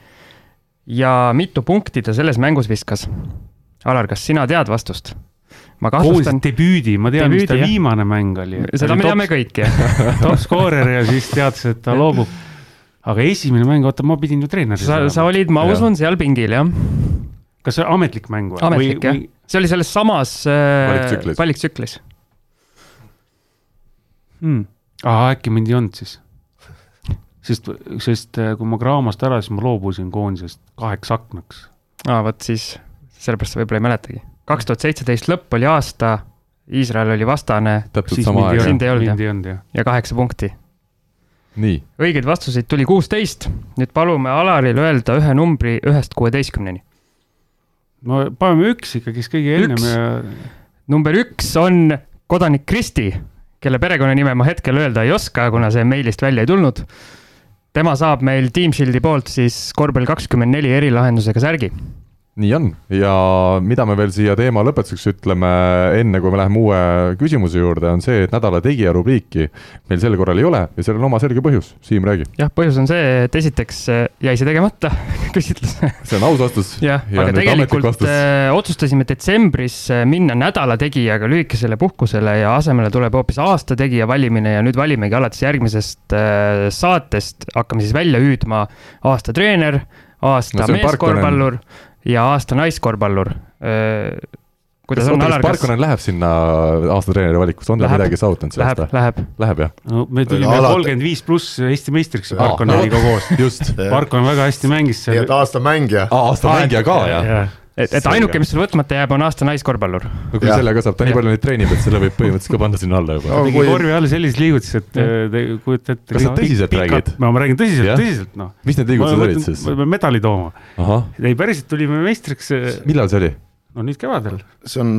ja mitu punkti ta selles mängus viskas. Alar, kas sina tead vastust? Ma kahtlustan, debüüdi, ma tean, mis ta jah. viimane mäng oli. seda me teame kõik, jah. top skoorer ja siis teadis, et ta loobub. aga esimene mäng, oota, ma pidin ju treeneriks sa, sa olid, ma usun, seal pingil, jah. kas see ametlik mäng või? ametlik, jah. see oli selles samas äh, Valiktsüklis. hmm.? aa, äkki mind ei olnud siis? sest, sest äh, kui ma Graamast ära, siis ma loobusin koondisest kaheks aknaks. aa, vot siis, sellepärast sa võib-olla ei mäletagi. Kaks tuhat seitseteist lõpp oli aasta, Iisrael oli vastane täpselt siis sama aeg. Sind ei olnud, jah. ja kaheksa punkti. nii, õigeid vastuseid tuli kuusteist, nüüd palume Alaril öelda ühe numbri ühest kuueteistkümneni. no paneme üks ikkagi, siis kõige ennem ja number üks on kodanik Kristi, kelle perekonnanime ma hetkel öelda ei oska, kuna see meilist välja ei tulnud. tema saab meil Team Shieldi poolt siis korvpall kakskümmend neli erilahendusega särgi. Nii on ja mida me veel siia teema lõpetuseks ütleme, enne kui me läheme uue küsimuse juurde, on see, et nädala tegija rubriiki meil sel korral ei ole ja sellel on oma selge põhjus. Siim, räägi. jah, põhjus on see, et esiteks äh, jäi see tegemata, küsitlus. see on aus vastus. jah, Ja aga tegelikult äh, otsustasime detsembris äh, minna nädala tegijaga lühikesele puhkusele ja asemele tuleb hoopis aasta tegija valimine ja nüüd valimegi alates järgmisest saatest, hakkame siis välja hüüdma aasta treener, aasta No meeskorvpallur ja aasta naiskorvpallur. kuidas on, Alar, kas Parkonen läheb sinna aasta treeneri valikusse, on ta Läheb. midagi saavutanud see läheb aasta?, läheb? Läheb jah? no me tulime kolmkümmend viis pluss Eesti meistriks Aa, Parkoneniga koos. just. Parkon väga hästi mängis nii seal et. aasta mängija. aasta mängija ka jah? et, et ainuke, mis sul võtmata jääb, on aasta naiskorvpallur. no kui sellega saab, ta nii palju neid treenib, et selle võib põhimõtteliselt ka panna sinna alla juba No.. tegi kui- korvi all selliseid liigutusi, et äh, te kujutate ette. Kas sa tõsiselt räägid? no ma räägin tõsiselt tõsiselt noh. mis need liigutused olid siis? me peame medali tooma. ei, päriselt tulime meistriks, millal see oli? No nüüd kevadel. see on,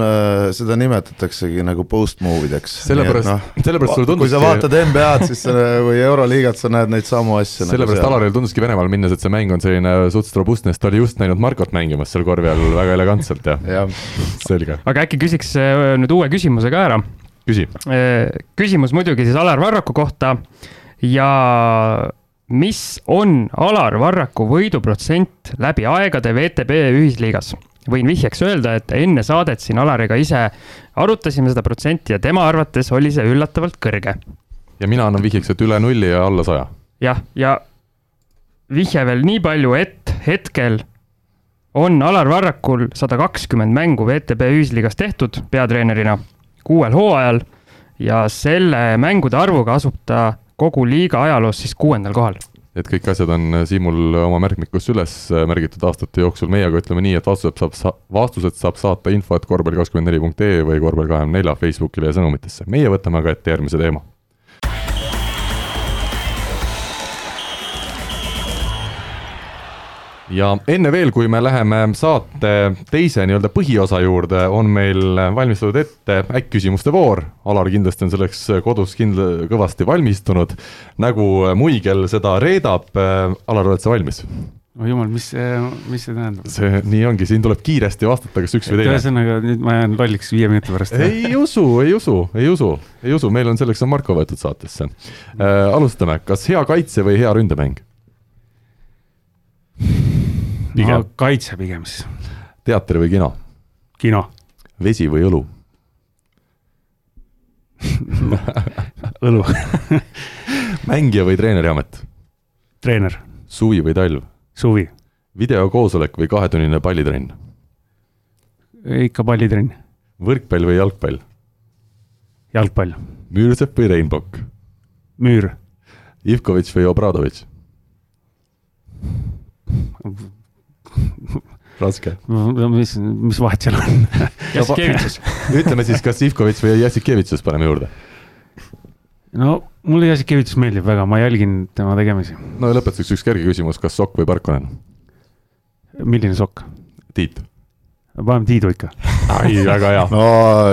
seda nimetataksegi nagu post move ideks. sellepärast, sellepärast sulle noh, kui sa vaatad NBA-d, siis või Euroliigat, sa näed neid samu asju. nagu sellepärast Alaril tunduski Venemaal minnes, et see mäng on selline suhteliselt robustne, sest ta oli just näinud Markot mängimas seal korvi all väga elegantselt ja jah, selge, aga äkki küsiks äh, nüüd uue küsimuse ka ära küsi. küsimus muidugi siis Alar Varraku kohta ja mis on Alar Varraku võiduprotsent läbi aegade VTB ühisliigas? Võin vihjeks öelda, et enne saadet siin Alariga ise arutasime seda protsenti ja tema arvates oli see üllatavalt kõrge. ja mina annan vihjeks, et üle nulli ja alla saja. jah, ja vihje veel nii palju, et hetkel on Alar Varrakul sada kakskümmend mängu VTB ühisliigas tehtud peatreenerina kuuel hooajal ja selle mängude arvuga asub ta kogu liiga ajaloos siis kuuendal kohal. Et kõik asjad on Siimul oma märkmikus üles märgitud aastate jooksul, meiega ütleme nii, et vastused saab sa-, vastused saab saata info, et korvpall kakskümmend neli punkt ee või korvpall kahekümne nelja Facebookile ja sõnumitesse. meie võtame aga ette järgmise teema ja enne veel, kui me läheme saate teise nii-öelda põhiosa juurde, on meil valmistatud ette äkk-küsimuste voor. Alar kindlasti on selleks kodus kindla-, kõvasti valmistunud, nagu Muigel seda reedab. Alar, oled sa valmis? oh jumal, mis see, mis see tähendab? see nii ongi, siin tuleb kiiresti vastata, kas üks või teine. ühesõnaga, nüüd ma jään lolliks viie minuti pärast. ei usu, ei usu, ei usu, ei usu, meil on selleks on Marko võetud saatesse äh,. alustame, kas hea kaitse või hea ründemäng? No kaitse pigem siis. teater või kino? kino. vesi või õlu õlu mängija või treeneri amet? treener. suvi või talv? suvi. videokoosolek või kahetunnine pallitrenn? ikka pallitrenn. võrkpall või jalgpall? jalgpall. Müürsepp või Reinbok? müür. Ivkovitš või Obradovitš? Raske. mis, mis vahet seal on Jassikevitšus ütleme siis, kas Ivkovitš või Jassikevitšus paneme juurde? no mulle Jassikevitšus meeldib väga, ma jälgin tema tegemisi. no ja lõpetuseks üks kerge küsimus, kas sokk või Parkonen? milline sokk? Tiit. paneme Tiidu ikka. ai, väga hea. no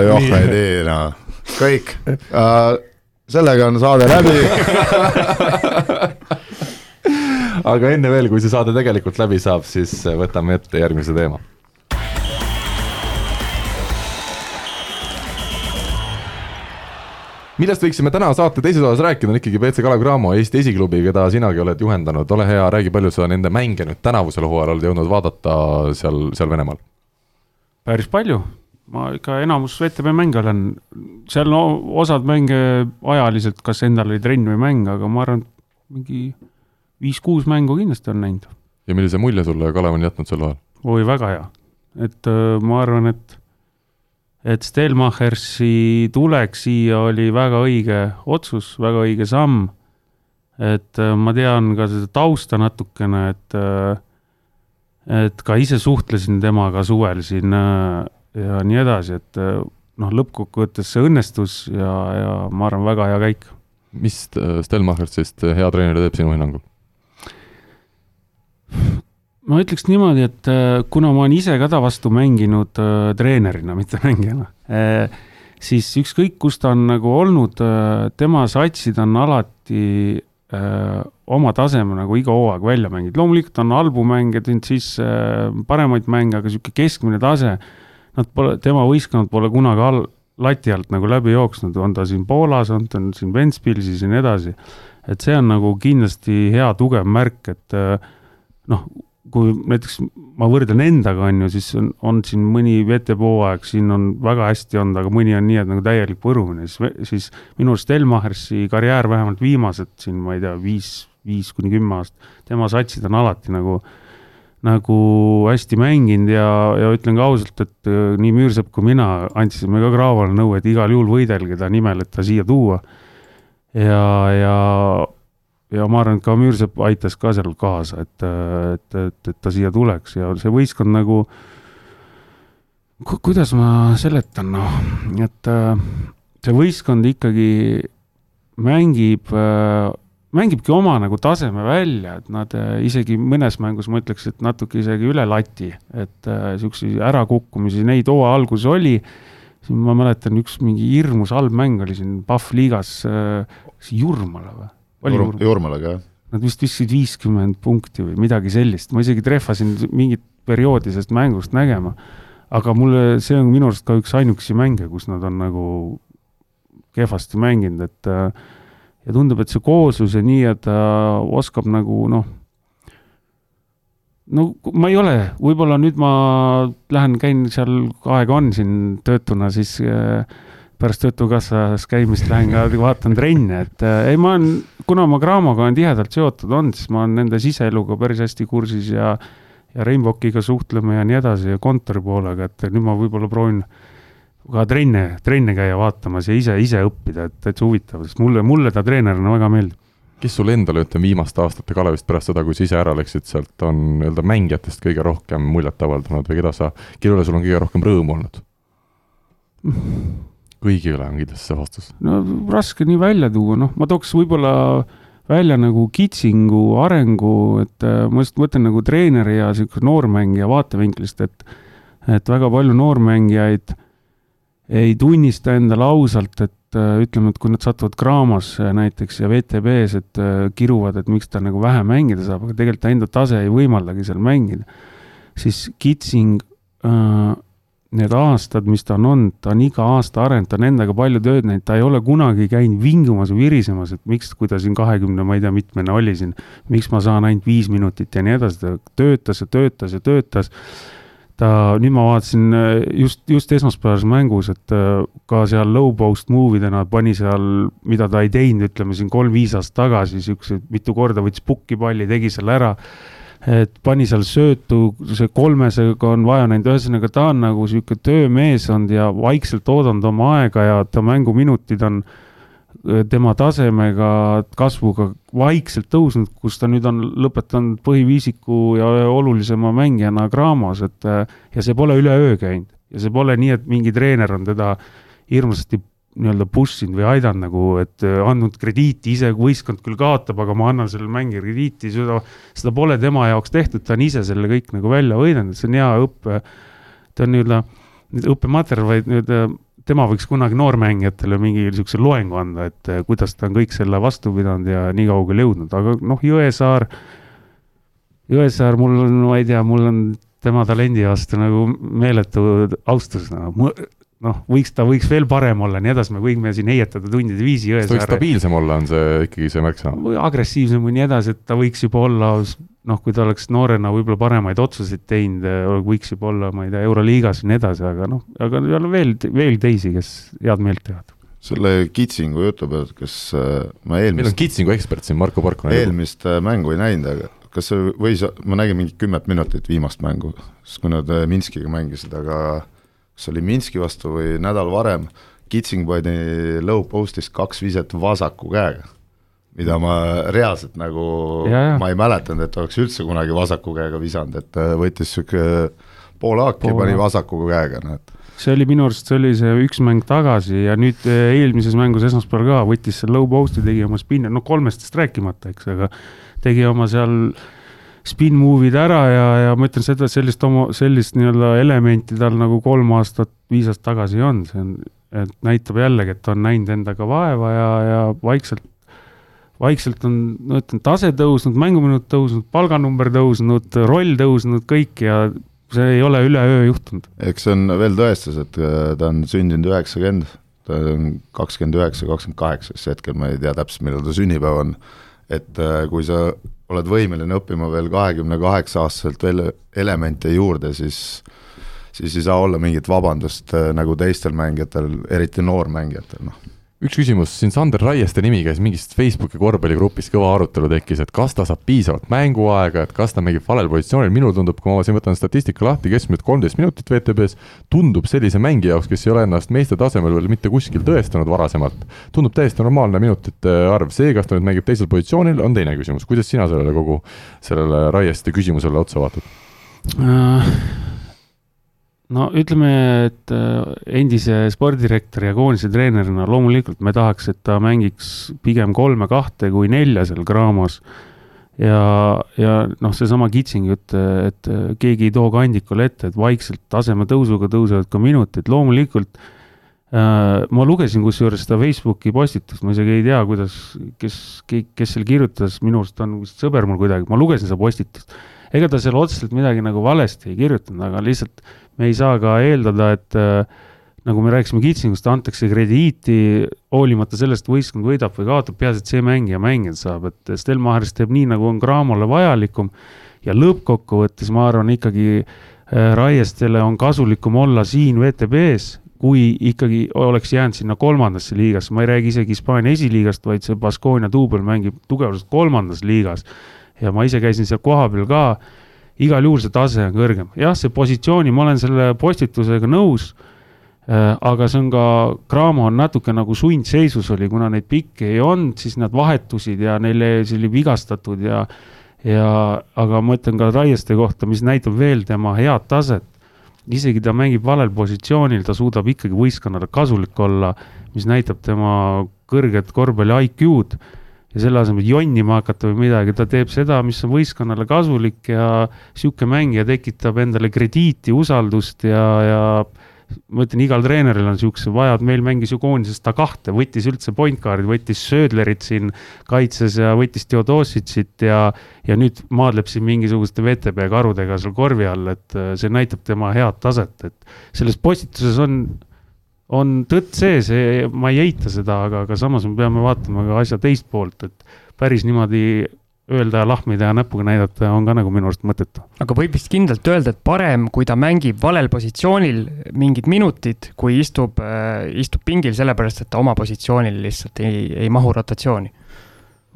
joh, ei tee noh, kõik uh,. sellega on saade läbi aga enne veel, kui see saade tegelikult läbi saab, siis võtame ette järgmise teema. millest võiksime täna saate teises osas rääkida, on ikkagi BC Kalev Cramo, Eesti esiklubi, keda sinagi oled juhendanud, ole hea, räägi, palju sa nende mänge nüüd tänavusel hooajal oled jõudnud vaadata seal, seal Venemaal? päris palju, ma ikka enamus VTB mänge olen, seal no osad mänge ajaliselt, kas endal oli trenn või mäng, aga ma arvan, mingi viis-kuus mängu kindlasti olen näinud. ja millise mulje sulle Kalev on jätnud sel ajal? oi, väga hea, et äh, ma arvan, et et Stelmachersi tulek siia oli väga õige otsus, väga õige samm. et äh, ma tean ka seda tausta natukene, et äh, et ka ise suhtlesin temaga suvel siin ja nii edasi, et noh, lõppkokkuvõttes see õnnestus ja, ja ma arvan, väga hea käik. mis Stelmachersist hea treener teeb sinu hinnangul? Ma ütleks niimoodi, et äh, kuna ma olen ise ka ta vastu mänginud äh, treenerina, mitte mängijana äh,, siis ükskõik, kus ta on nagu olnud tema satsid on alati oma taseme nagu iga hooaeg välja mänginud, loomulikult on halbu mänge teinud sisse paremaid mänge, aga niisugune keskmine tase, nad pole, tema võistkond pole kunagi all, lati alt nagu läbi jooksnud, on ta siin Poolas, on ta siin Ventspilsis ja nii edasi. et see on nagu kindlasti hea tugev märk, et äh, noh, kui näiteks ma võrdlen endaga, on ju, siis on, on siin mõni VTB hooaeg, siin on väga hästi olnud, aga mõni on nii, et nagu täielik põrumine, siis, siis minu arust Elmachersi karjäär vähemalt viimased siin, ma ei tea, viis, viis kuni kümme aastat, tema satsid on alati nagu, nagu hästi mänginud ja, ja ütlen ka ausalt, et äh, nii Müürsepp kui mina andsime ka Graavale nõu, et igal juhul võidelge ta nimel, et ta siia tuua. ja, ja ja ma arvan, et ka Müürsepp aitas ka seal kaasa, et, et, et, et ta siia tuleks ja see võistkond nagu ku,, kuidas ma seletan, noh, et see võistkond ikkagi mängib, mängibki oma nagu taseme välja, et nad isegi mõnes mängus ma ütleks, et natuke isegi üle lati, et niisuguseid ärakukkumisi neid hooaja alguses oli, siin ma mäletan, üks mingi hirmus halb mäng oli siin Pahv liigas äh, Jurmala või? Jurm, Jurmalaga, jah. Nad vist viskasid viiskümmend punkti või midagi sellist, ma isegi trehvasin mingit perioodi sellest mängust nägema. aga mulle, see on minu arust ka üks ainukesi mänge, kus nad on nagu kehvasti mänginud, et äh, ja tundub, et see kooslus ja nii, et ta oskab nagu noh, no ma ei ole, võib-olla nüüd ma lähen, käin seal, aega on siin töötuna, siis äh, pärast Töötukassas käimist lähen ka vaatan trenne, et äh, ei, ma olen, kuna ma Craamoga olen tihedalt seotud olnud, siis ma olen nende siseeluga päris hästi kursis ja ja Rainbokiga suhtleme ja nii edasi ja kontori poolega, et nüüd ma võib-olla proovin ka trenne, trenne käia vaatamas ja ise, ise õppida, et täitsa huvitav, sest mulle, mulle ta treenerina väga meeldib. kes sulle endale, ütleme, viimaste aastate Kalevist pärast seda, kui sa ise ära läksid sealt, on nii-öelda mängijatest kõige rohkem muljet avaldanud või keda sa, kelle üle sul on kõige rohkem rõõmu olnud? kõigi üle on kindlasti see vastus. no raske nii välja tuua, noh, ma tooks võib-olla välja nagu kitsingu arengu, et äh, ma just mõtlen nagu treeneri ja niisuguse noormängija vaatevinklist, et et väga palju noormängijaid ei tunnista endale ausalt, et äh, ütleme, et kui nad satuvad Gramosse näiteks ja VTB-s, et äh, kiruvad, et miks ta nagu vähe mängida saab, aga tegelikult ta enda tase ei võimaldagi seal mängida, siis Kitsing äh, need aastad, mis ta on olnud, ta on iga aasta arenenud, ta on endaga palju tööd näinud, ta ei ole kunagi käinud vingumas või virisemas, et miks, kui ta siin kahekümne, ma ei tea, mitmene oli siin, miks ma saan ainult viis minutit ja nii edasi, ta töötas ja töötas ja töötas. ta, nüüd ma vaatasin just, just esmaspäevases mängus, et äh, ka seal low post move idena pani seal, mida ta ei teinud, ütleme siin kolm-viis aastat tagasi, siukse mitu korda võttis pukki palli, tegi selle ära et pani seal söötu, see kolmesega on vaja näinud, ühesõnaga ta on nagu sihuke töömees olnud ja vaikselt oodanud oma aega ja ta mänguminutid on äh, tema tasemega, kasvuga vaikselt tõusnud, kus ta nüüd on lõpetanud põhiviisiku ja olulisema mängijana Graamos, et äh, ja see pole üleöö käinud. Ja see pole nii, et mingi treener on teda hirmsasti nii-öelda push inud või aidanud nagu, et äh, andnud krediiti, ise võistkond küll kaotab, aga ma annan sellele mängijale krediiti, seda, seda pole tema jaoks tehtud, ta on ise selle kõik nagu välja võidelnud, see on hea õppe, ta on nii-öelda õppematerjal, vaid nii-öelda tema võiks kunagi noormängijatele mingi niisuguse loengu anda, et äh, kuidas ta on kõik selle vastu pidanud ja nii kaugele jõudnud, aga noh, Jõesaar, Jõesaar, mul on, ma ei tea, mul on tema talendi vastu nagu meeletu austus, no noh, võiks, ta võiks veel parem olla, nii edasi, me võime siin heietada tundide viisi kas ta võiks stabiilsem olla, on see ikkagi see märksõna? agressiivsem või nii edasi, et ta võiks juba olla noh, kui ta oleks noorena võib-olla paremaid otsuseid teinud, võiks juba olla, ma ei tea, Euroliigas ja nii edasi, aga noh, aga on veel, veel teisi, kes head meelt teevad. selle kitsingu jutu pealt, kas äh, ma eelmist meil on kitsingu ekspert siin, Marko Parkonen. eelmist äh, mängu ei näinud, aga kas see võis, ma nägin mingi kümmet minutit viimast mängu, siis kui nad äh, Minskiga mängisid, aga kas oli Minski vastu või nädal varem, Kitsing pani low post'ist kaks viset vasaku käega mida ma reaalselt nagu, ma ei mäletanud, et oleks üldse kunagi vasaku käega visanud, et äh, võttis niisugune pool haaki pani vasaku käega, noh et see oli minu arust, see oli see üks mäng tagasi ja nüüd äh, eelmises mängus esmaspäeval ka võttis seal low post'i, tegi oma spin'i, no kolmestest rääkimata, eks, aga tegi oma seal spin move'id ära ja, ja ma ütlen seda, sellist oma, sellist nii-öelda elementi tal nagu kolm aastat, viis aastat tagasi ei olnud, see on, et näitab jällegi, et ta on näinud endaga vaeva ja, ja vaikselt vaikselt on, no ütleme, tase tõusnud, mänguminut tõusnud, palganumber tõusnud, roll tõusnud, kõik ja see ei ole üleöö juhtunud. eks see on veel tõestus, et äh, ta on sündinud üheksakümmend, ta on kakskümmend üheksa, kakskümmend kaheksa, siis hetkel ma ei tea täpselt, millal ta sünnipäev on, et äh, kui sa oled võimeline õppima veel kahekümne kaheksa aastaselt veel elemente juurde, siis siis ei saa olla mingit vabandust äh, nagu teistel mängijatel, eriti noormängijatel, noh üks küsimus, siin Sander Raieste nimi käis mingist Facebooki korvpalligrupis, kõva arutelu tekkis, et kas ta saab piisavalt mänguaega, et kas ta mängib valel positsioonil, minul tundub, kui ma siin võtan statistika lahti, keskmiselt kolmteist minutit WTB-s, tundub sellise mängija jaoks, kes ei ole ennast meeste tasemel veel mitte kuskil tõestanud varasemalt, tundub täiesti normaalne minutite arv, see, kas ta nüüd mängib teisel positsioonil, on teine küsimus, kuidas sina sellele kogu, sellele Raieste küsimusele otsa vaatad uh...? No ütleme, et äh, endise spordirektori ja koondise treenerina loomulikult me tahaks, et ta mängiks pigem kolme, kahte kui nelja seal Graamos. ja, ja noh, seesama Kitsing jutt, et keegi ei too kandikule ette, et vaikselt taseme tõusuga tõusevad ka minutid, loomulikult äh, ma lugesin kusjuures seda Facebooki postitust, ma isegi ei tea, kuidas, kes, kes seal kirjutas, minu arust on vist sõber mul kuidagi, ma lugesin seda postitust. ega ta seal otseselt midagi nagu valesti ei kirjutanud, aga lihtsalt me ei saa ka eeldada, et äh, nagu me rääkisime Kitsingust, antakse krediiti hoolimata sellest, võistkond võidab või kaotab, peaasi, et see mängija mängida saab, et Stelmachers teeb nii, nagu on Cramole vajalikum. Ja lõppkokkuvõttes ma arvan ikkagi äh, Raiestele on kasulikum olla siin WTB-s, kui ikkagi oleks jäänud sinna kolmandasse liigasse, ma ei räägi isegi Hispaania esiliigast, vaid see Baskonia duubel mängib tugevuselt kolmandas liigas. ja ma ise käisin seal kohapeal ka igal juhul see tase on kõrgem, jah, see positsiooni, ma olen selle postitusega nõus äh,. aga see on ka, Cramo on natuke nagu sundseisus oli, kuna neid pikke ei olnud, siis nad vahetusid ja neile, see oli vigastatud ja, ja aga ma ütlen ka Raieste kohta, mis näitab veel tema head taset. isegi ta mängib valel positsioonil, ta suudab ikkagi võistkonnale kasulik olla, mis näitab tema kõrget korvpalli IQ-d ja selle asemel jonnima hakata või midagi, ta teeb seda, mis on võistkonnale kasulik ja sihuke mängija tekitab endale krediiti, usaldust ja, ja ma ütlen, igal treeneril on siukse vaja, meil mängis ju koondises ta kahte, võttis üldse point guard'i, võttis Söödlerit siin kaitses ja võttis Theodosicit ja, ja nüüd maadleb siin mingisuguste VTB karudega seal korvi all, et äh, see näitab tema head taset, et selles postituses on on tõtt sees, ma ei eita seda, aga, aga samas me peame vaatama ka asja teist poolt, et päris niimoodi öelda lahmida ja näpuga näidata on ka nagu minu arust mõttetu. aga võib vist kindlalt öelda, et parem, kui ta mängib valel positsioonil mingid minutid, kui istub äh,, istub pingil sellepärast, et ta oma positsioonil lihtsalt ei, ei mahu rotatsiooni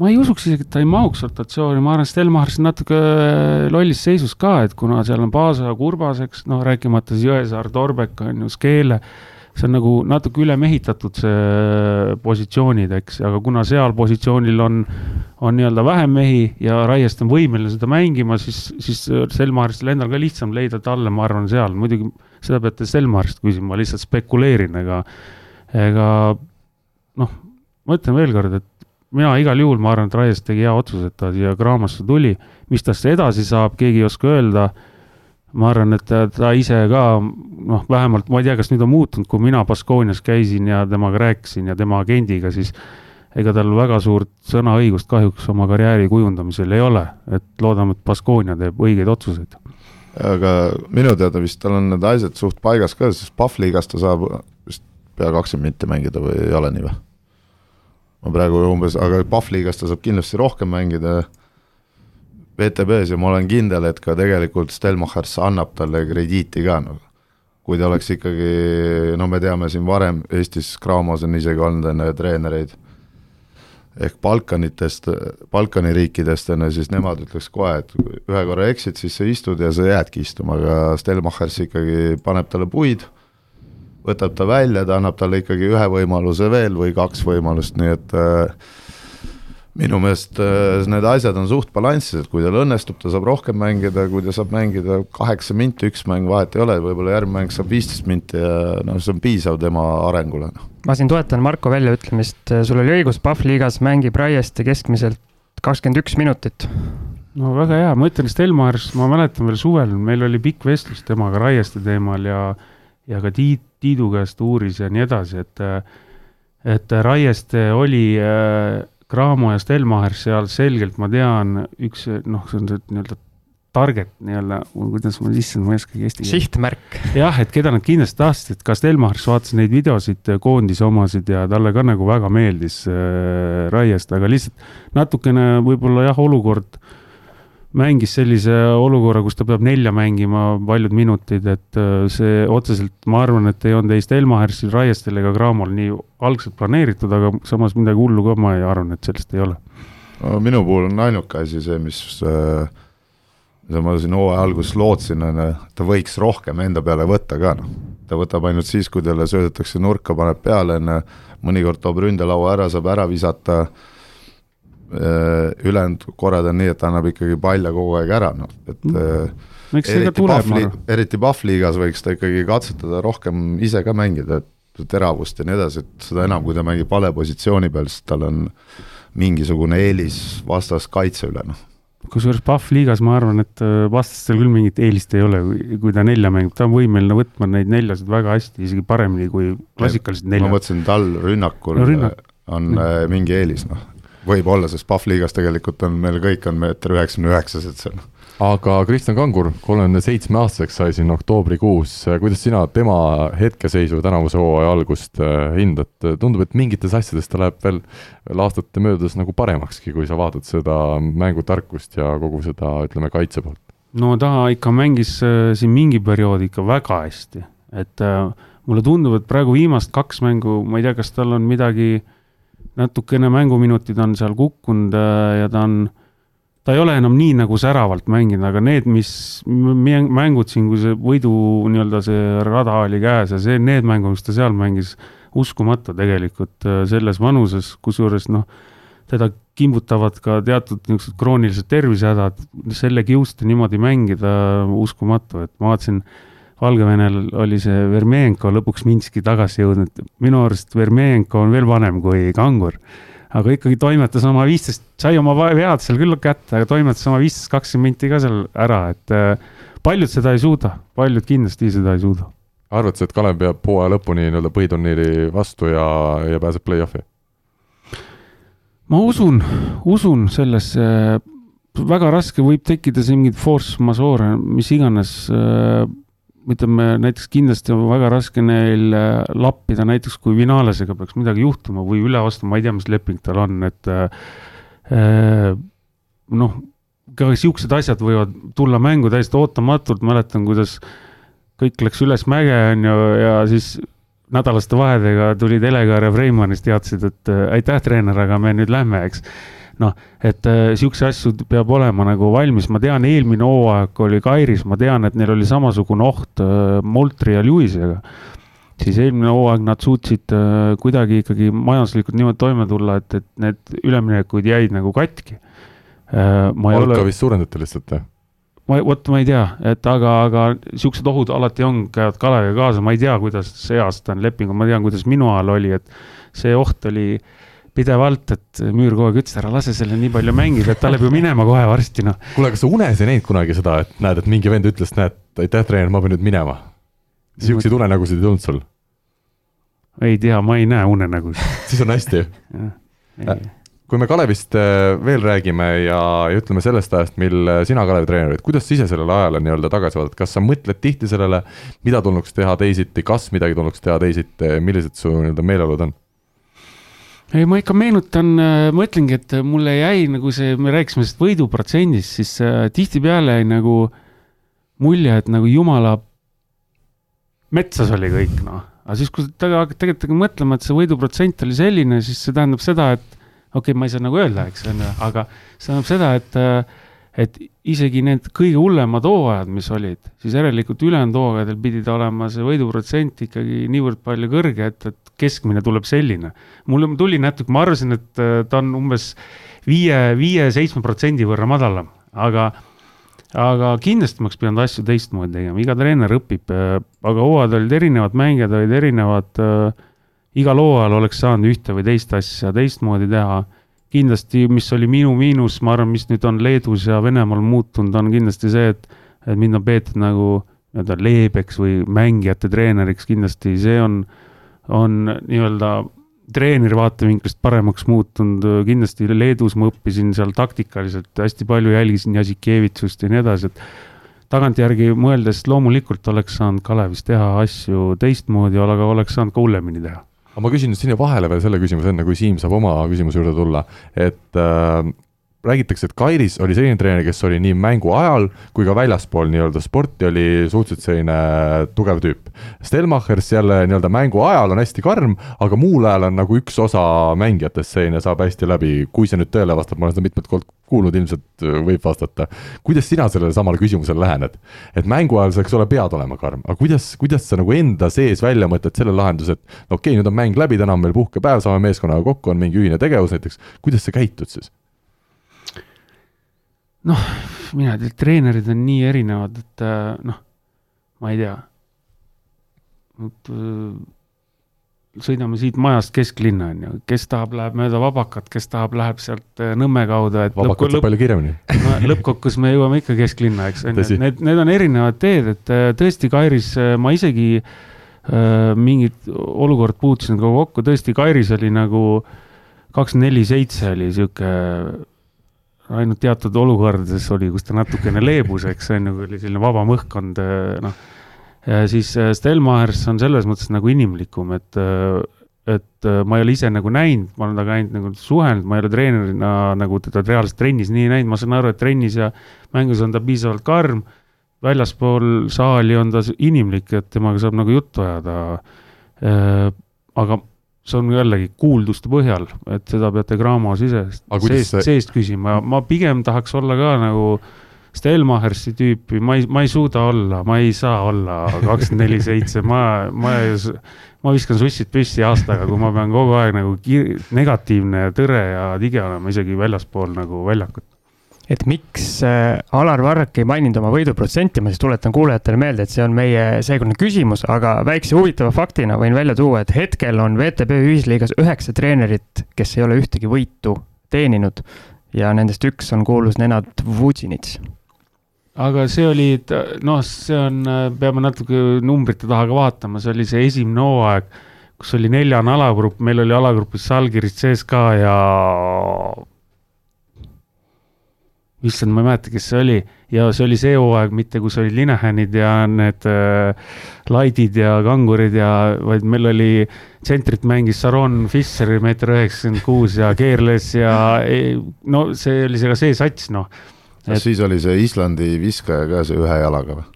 ma ei usuks isegi, et ta ei mahuks rotatsiooni, ma arvan, Stelmachers on natuke äh, lollis seisus ka, et kuna seal on Paasa ja Kurbas, eks, noh, rääkimata siis Jõesaar, Torbek on ju, Skeele see on nagu natuke üle mehitatud, see positsioonid, eks, aga kuna seal positsioonil on, on nii-öelda vähem mehi ja Raiest on võimeline seda mängima, siis, siis Selmaristel endal ka lihtsam leida talle, ma arvan, seal, muidugi seda peate Selmarist küsima, ma lihtsalt spekuleerin, ega, ega noh, ma ütlen veel kord, et mina igal juhul, ma arvan, et Raiest tegi hea otsuse, et ta siia Graamasse tuli, mis tast edasi saab, keegi ei oska öelda ma arvan, et ta, ise ka noh, vähemalt ma ei tea, kas nüüd on muutunud, kui mina Baskoonias käisin ja temaga rääkisin ja tema agendiga, siis ega tal väga suurt sõnaõigust kahjuks oma karjääri kujundamisel ei ole, et loodame, et Baskoonia teeb õigeid otsuseid aga minu teada vist tal on need asjad suht paigas ka, sest Pahvliigas ta saab vist pea kakskümmend minti mängida või ei ole nii või? ma praegu umbes, aga Pahvliigas ta saab kindlasti rohkem mängida VTB-s ja ma olen kindel, et ka tegelikult Stelmachers annab talle krediiti ka nagu. kui ta oleks ikkagi, no me teame siin varem Eestis Cramos on isegi olnud enne treenereid ehk Balkanitest, Balkani riikidest on ju, siis nemad ütleks kohe, et ühe korra eksid, siis sa istud ja sa jäädki istuma, aga Stelmachers ikkagi paneb talle puid, võtab ta välja, ta annab talle ikkagi ühe võimaluse veel või kaks võimalust, nii et äh, minu meelest äh, need asjad on suht balansis, et kui tal õnnestub, ta saab rohkem mängida, kui ta saab mängida kaheksa minti, üks mäng vahet ei ole, võib-olla järgmine mäng saab viisteist minti ja noh, see on piisav tema arengule. Noh. ma siin toetan Marko väljaütlemist, sul oli õigus, Pahvliigas mängib Raieste keskmiselt kakskümmend üks minutit. no väga hea, ma ütlen, Stelmars, ma mäletan veel suvel, meil oli pikk vestlus temaga Raieste teemal ja ja ka Tiit, Tiidu käest uuris ja nii edasi, et et Raieste oli äh, Cramo ja Stelmacher seal selgelt, ma tean, üks noh, see on see nii-öelda target nii-öelda, kuidas ma, issand, ma ei oskagi eesti keelt. sihtmärk. jah, et keda nad kindlasti tahtsid, et ka Stelmachers vaatas neid videosid, koondise omasid ja talle ka nagu väga meeldis äh, Raiest, aga lihtsalt natukene võib-olla jah, olukord äh, mängis sellise olukorra, kus ta peab nelja mängima paljud minutid, et äh, see otseselt, ma arvan, et ei olnud ei Stelmachersil, Raiestel ega Cramol nii algselt planeeritud, aga samas midagi hullu ka ma ei arvan, et sellest ei ole. no minu puhul on ainuke asi see, mis äh, mida ma siin hooaja alguses lootsin, on, ta võiks rohkem enda peale võtta ka, noh. ta võtab ainult siis, kui talle söödetakse nurka, paneb peale, on ju, mõnikord toob ründelaua ära, saab ära visata äh,, Äh, ülejäänud korrad on nii, et ta annab ikkagi palja kogu aeg ära, noh, et mm. ka tuleb, ma arvan. eriti Pahvliigas võiks ta ikkagi katsetada rohkem ise ka mängida, et teravust ja nii edasi, et seda enam, kui ta mängib vale positsiooni peal, siis tal on mingisugune eelis vastaskaitse üle, noh kusjuures Pahvliigas ma arvan, et äh, vastastel küll mingit eelist ei ole, kui ta nelja mängib, ta on võimeline võtma neid neljasid väga hästi, isegi paremini kui klassikalised neljad. ma mõtlesin, tal rünnakul no, rünnak. on mm. mingi eelis, noh võib-olla, sest Pahvliigas tegelikult on meil kõik on meeter üheksakümne üheksased seal. aga Kristjan Kangur, kolmekümne seitsme aastaseks sai siin oktoobrikuus, kuidas sina tema hetkeseisu tänavuse hooaja algust äh, hindad, tundub, et mingites asjades ta läheb veel aastate möödudes nagu paremakski, kui sa vaatad seda mängutarkust ja kogu seda, ütleme, kaitse poolt? no ta ikka mängis äh, siin mingi perioodi ikka väga hästi, et äh, mulle tundub, et praegu viimast kaks mängu, ma ei tea, kas tal on midagi äh, natukene mänguminutid on seal kukkunud äh, ja ta on, ta ei ole enam nii nagu säravalt mänginud, aga need, mis mängud siin, kui see võidu nii-öelda see rada oli käes ja see, need mängud, mis ta seal mängis, uskumatu tegelikult äh, selles vanuses, kusjuures noh, teda kimbutavad ka teatud niisugused kroonilised tervisehädad, selle kiuste niimoodi mängida, uskumatu, et ma vaatasin Valgevenel oli see Vermenko lõpuks Minski tagasi jõudnud, minu arust Vermenko on veel vanem kui Kangur. aga ikkagi toimetas oma viisteist, sai oma vead seal küll kätte, aga toimetas oma viisteist, kakskümmend minti ka seal ära, et äh, paljud seda ei suuda, paljud kindlasti seda ei suuda. arvad sa, et Kalev peab hooaja lõpuni nii-öelda põhiturniiri vastu ja, ja pääseb play-off'i? ma usun, usun sellesse, väga raske võib tekkida siin mingit force majeure, mis iganes äh, ütleme näiteks kindlasti on väga raske neil äh, lappida, näiteks kui Vinalesega peaks midagi juhtuma või üle ostma, ma ei tea, mis leping tal on, et äh, äh noh, ka siuksed asjad võivad tulla mängu täiesti ootamatult, mäletan, kuidas kõik läks üles mäge, on ju, ja siis nädalaste vahedega tulid Elegar ja Freimannis teadsid, et äh, aitäh, treener, aga me nüüd lähme, eks noh, et äh, siukseid asju peab olema nagu valmis, ma tean, eelmine hooaeg oli Kairis, ma tean, et neil oli samasugune oht äh, Moltri ja Lewisega. siis eelmine hooaeg nad suutsid äh, kuidagi ikkagi majanduslikult niimoodi toime tulla, et, et need üleminekud jäid nagu katki palka ole... vist suurendati lihtsalt, jah? ma, vot ma ei tea, et aga, aga siuksed ohud alati on, käivad Kaleviga kaasa, ma ei tea, kuidas see aasta on leping, ma tean, kuidas minu ajal oli, et see oht oli äh, pidevalt, et müür kogu aeg ütles, ära lase selle nii palju mängida, et ta läheb ju minema kohe varsti, noh. kuule, kas sa unes ei näinud kunagi seda, et näed, et mingi vend ütles, näed, aitäh, treener, ma pean nüüd minema. Siukseid unenägusid ei tulnud sul? ei tea, ma ei näe unenägusid siis on hästi äh, kui me Kalevist äh, veel räägime ja, ja ütleme sellest ajast, mil äh, sina, Kalevi treener olid, kuidas sa ise sellele ajale nii-öelda tagasi vaatad, kas sa mõtled tihti sellele, mida tulnuks teha teisiti, kas midagi tulnuks teha teisiti, millised su nii-öelda meeleolud on? Ei, ma ikka meenutan, mõtlengi, et mulle jäi nagu see, me rääkisime sellest võiduprotsendist, siis äh, tihtipeale jäi nagu mulje, et nagu jumala metsas oli kõik, noh. aga siis, kui tegelikult hakka mõtlema, et see võiduprotsent oli selline, siis see tähendab seda, et okei okay,, ma ei saa nagu öelda, eks on ju, aga see tähendab seda, et, et isegi need kõige hullemad hooajad, mis olid, siis järelikult ülejäänud hooaegadel pidid olema see võiduprotsent ikkagi niivõrd palju kõrge, et, et keskmine tuleb selline. mulle tuli natuke, ma arvasin, et äh, ta on umbes viie, viie-seitsme protsendi võrra madalam, aga aga kindlasti ma oleks pidanud asju teistmoodi tegema, iga treener õpib, äh, aga hooajad olid erinevad, mängijad olid erinevad äh, igal hooajal oleks saanud ühte või teist asja teistmoodi teha. kindlasti, mis oli minu miinus, ma arvan, mis nüüd on Leedus ja Venemaal muutunud, on kindlasti see, et, et mind on peetud nagu nii-öelda leebeks või mängijate treeneriks, kindlasti see on, on nii-öelda treeneri vaatevinklist paremaks muutunud, kindlasti Leedus ma õppisin seal taktikaliselt hästi palju, jälgisin Jasikevitsust ja nii edasi, et tagantjärgi mõeldes loomulikult oleks saanud Kalevis teha asju teistmoodi, aga oleks saanud ka hullemini teha. Aga ma küsin sinna vahele veel selle küsimuse, enne kui Siim saab oma küsimuse juurde tulla, et äh, räägitakse, et Kairis oli selline treener, kes oli nii mängu ajal kui ka väljaspool nii-öelda sporti oli suhteliselt selline tugev tüüp. Stelmachers jälle nii-öelda mängu ajal on hästi karm, aga muul ajal on nagu üks osa mängijatest selline, saab hästi läbi, kui see nüüd tõele vastab, ma olen seda mitmed kord kuulnud, ilmselt võib vastata. kuidas sina sellele samale küsimusele lähened? et mängu ajal sa, eks ole, pead olema karm, aga kuidas, kuidas sa nagu enda sees välja mõtled selle lahenduse, et okei okay,, nüüd on mäng läbi, täna on meil puhkepäev, saame meeskonnaga kokku, on mingi ühine tegevus näiteks, kuidas sa käitud siis? Noh, mina ei tea, treenerid on nii erinevad, et äh, noh, ma ei tea. et äh, sõidame siit majast kesklinna, on ju, kes tahab, läheb mööda Vabakat, kes tahab, läheb sealt äh, Nõmme kaudu, et Vabakat saab palju kiiremini. no, lõppkokkuvõttes me jõuame ikka kesklinna, eks, on ju, need, need on erinevad teed, et tõesti, Kairis ma isegi äh, mingit olukord puutusin ka kokku, tõesti, Kairis oli nagu kakskümmend neli seitse oli sihuke ainult teatud olukordades oli, kus ta natukene leebus, eks on ju, kui oli selline vabam õhkkond, eh, noh. siis eh, Stelmachers on selles mõttes nagu inimlikum, et, eh, et ma ei ole ise nagu näinud, ma olen temaga ainult nagu suhelnud, ma ei ole treenerina nagu teda reaalselt trennis nii näinud, ma saan aru, et trennis ja mängus on ta piisavalt karm. väljaspool saali on ta inimlik, et temaga saab nagu juttu ajada. aga see on jällegi kuulduste põhjal, et seda peate Graamo sisest, seest see..., seest küsima, ma pigem tahaks olla ka nagu Stelmachersi tüüpi, ma ei, ma ei suuda olla, ma ei saa olla kakskümmend neli seitse, ma, ma ma viskan sussid püssi aastaga, kui ma pean kogu aeg nagu negatiivne, tõre ja tige olema isegi väljaspool nagu väljakut et miks äh, Alar Varrak ei maininud oma võiduprotsenti, ma siis tuletan kuulajatele meelde, et see on meie seekordne küsimus, aga väikse huvitava faktina võin välja tuua, et hetkel on VTB ühisliigas üheksa treenerit, kes ei ole ühtegi võitu teeninud. Ja nendest üks on kuulus Nenad Vutsinits. Aga see oli, noh, see on, peame natuke numbrite taha ka vaatama, see oli see esimene hooaeg, kus oli neljane alagrupp, meil oli alagrupis Salgiris CSKA ja issand, ma ei mäleta, kes see oli ja see oli see hooaeg mitte, kus olid Linehänid ja need äh, Laidid ja Kangurid ja, vaid meil oli tsentrit mängis Saron Fischer, meeter üheksakümmend kuus ja keerles ja ei, no see oli see ka see sats, noh. kas siis oli see Islandi viskaja ka see ühe jalaga või?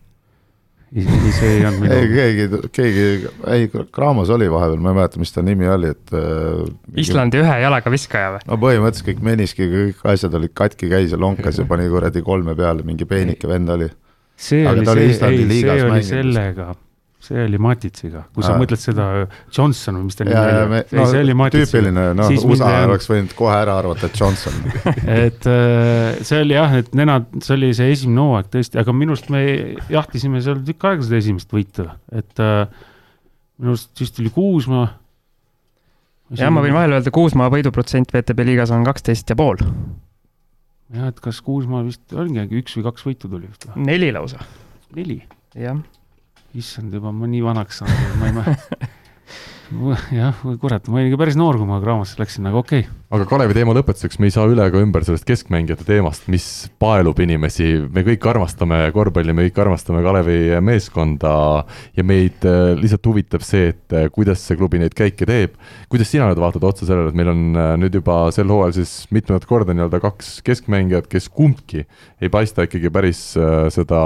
Isegi see ei olnud minu. ei, keegi, keegi, ei, Graamos oli vahepeal, ma ei mäleta, mis ta nimi oli, et äh,. Islandi ühe jalaga viskaja või? no põhimõtteliselt kõik meniski, kõik asjad olid katki, käis ja lonkas ja pani kuradi kolme peale, mingi peenike vend oli. see Aga oli see, ei, see oli sellega see oli Matitsiga, kui sa mõtled seda Johnson või mis ta nimi oli. No, see oli Matitsiga. tüüpiline, noh, USA mind... oleks võinud kohe ära arvata, et Johnson et äh, see oli jah, et nemad, see oli see esimene hooaeg tõesti, aga minu arust me jahtisime seal tükk aega seda esimest võitu, et äh, minu arust vist oli Kuusmaa. jah, ma võin vahele öelda, Kuusmaa võiduprotsent VTB liigas on kaksteist ja pool. jah, et kas Kuusmaa vist oligi üks või kaks võitu tuli vist või? neli lausa. neli? jah issand, juba ma nii vanaks saanud, ma ei mäleta jah, kurat, ma olin ikka päris noor, kui ma Gramosse läksin, aga okei. Okay aga Kalevi teema lõpetuseks, me ei saa üle ega ümber sellest keskmängijate teemast, mis paelub inimesi, me kõik armastame korvpalli, me kõik armastame Kalevi meeskonda ja meid äh, lihtsalt huvitab see, et äh, kuidas see klubi neid käike teeb. kuidas sina nüüd vaatad otsa sellele, et meil on äh, nüüd juba sel hooajal siis mitmendat korda nii-öelda kaks keskmängijat, kes kumbki ei paista ikkagi päris seda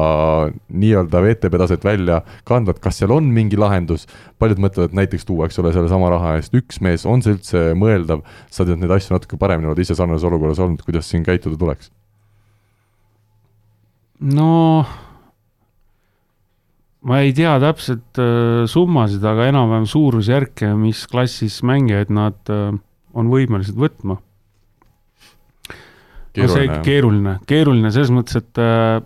nii-öelda VTB taset välja kandvat, kas seal on mingi lahendus, paljud mõtlevad, et näiteks tuua, eks ole, sellesama raha eest üks mees, on see üldse mõeldav, sa tead neid asju natuke paremini, oled ise sarnases olukorras olnud, kuidas siin käituda tuleks? no ma ei tea täpselt äh, summasid, aga enam-vähem suurusjärke, mis klassis mängijaid nad äh, on võimelised võtma. no see keeruline, keeruline selles mõttes, et äh,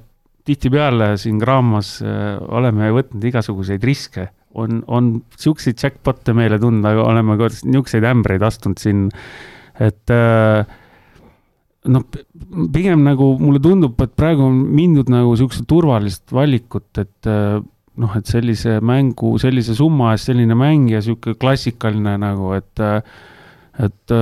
tihtipeale siin Graamas äh, oleme võtnud igasuguseid riske on, on siukseid jackpot'e meile tunda, oleme ka niisuguseid ämbreid astunud siin et äh, noh, pigem nagu mulle tundub, et praegu on mindud nagu sihukest turvalist valikut, et äh, noh, et sellise mängu, sellise summa eest selline mängija, sihuke klassikaline nagu, et, äh, et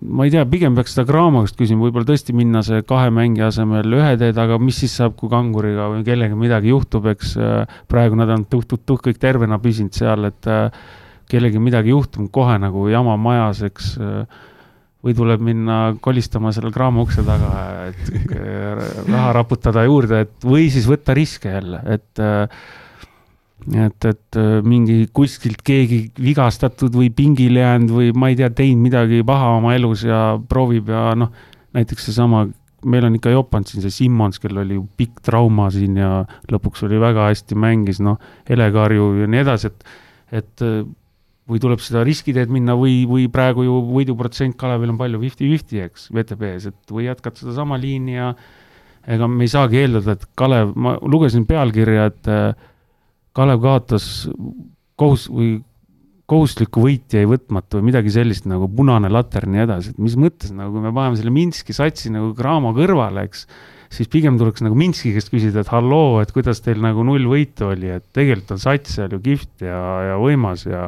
ma ei tea, pigem peaks seda Graamo käest küsima, võib-olla tõesti minna see kahe mängija asemel ühe teed, aga mis siis saab, kui kanguriga või kellega midagi juhtub, eks praegu nad on tuh-tuh-tuh kõik tervena püsinud seal, et kellelgi midagi juhtunud, kohe nagu jama majas, eks. või tuleb minna kolistama selle kraama ukse taga, et raha raputada juurde, et või siis võtta riske jälle, et et, et mingi kuskilt keegi vigastatud või pingile jäänud või ma ei tea, teinud midagi paha oma elus ja proovib ja noh, näiteks seesama meil on ikka jopanud siin see Simmons, kellel oli ju pikk trauma siin ja lõpuks oli väga hästi mängis, noh, Hele-Karju ja nii edasi, et, et või tuleb seda riskiteed minna või, või praegu ju võiduprotsent Kalevil on palju fifty-fifty, eks, VTB-s, et või jätkad sedasama liini ja ega me ei saagi eeldada, et Kalev, ma lugesin pealkirja, et äh, Kalev kaotas kohus või kohustuslikku võiti jäi võtmata või midagi sellist nagu punane later ja nii edasi, et mis mõttes nagu, kui me paneme selle Minski satsi nagu Graamo kõrvale, eks, siis pigem tuleks nagu Minski käest küsida, et halloo, et kuidas teil nagu null võitu oli, et tegelikult on sats seal ju kihvt ja, ja võimas ja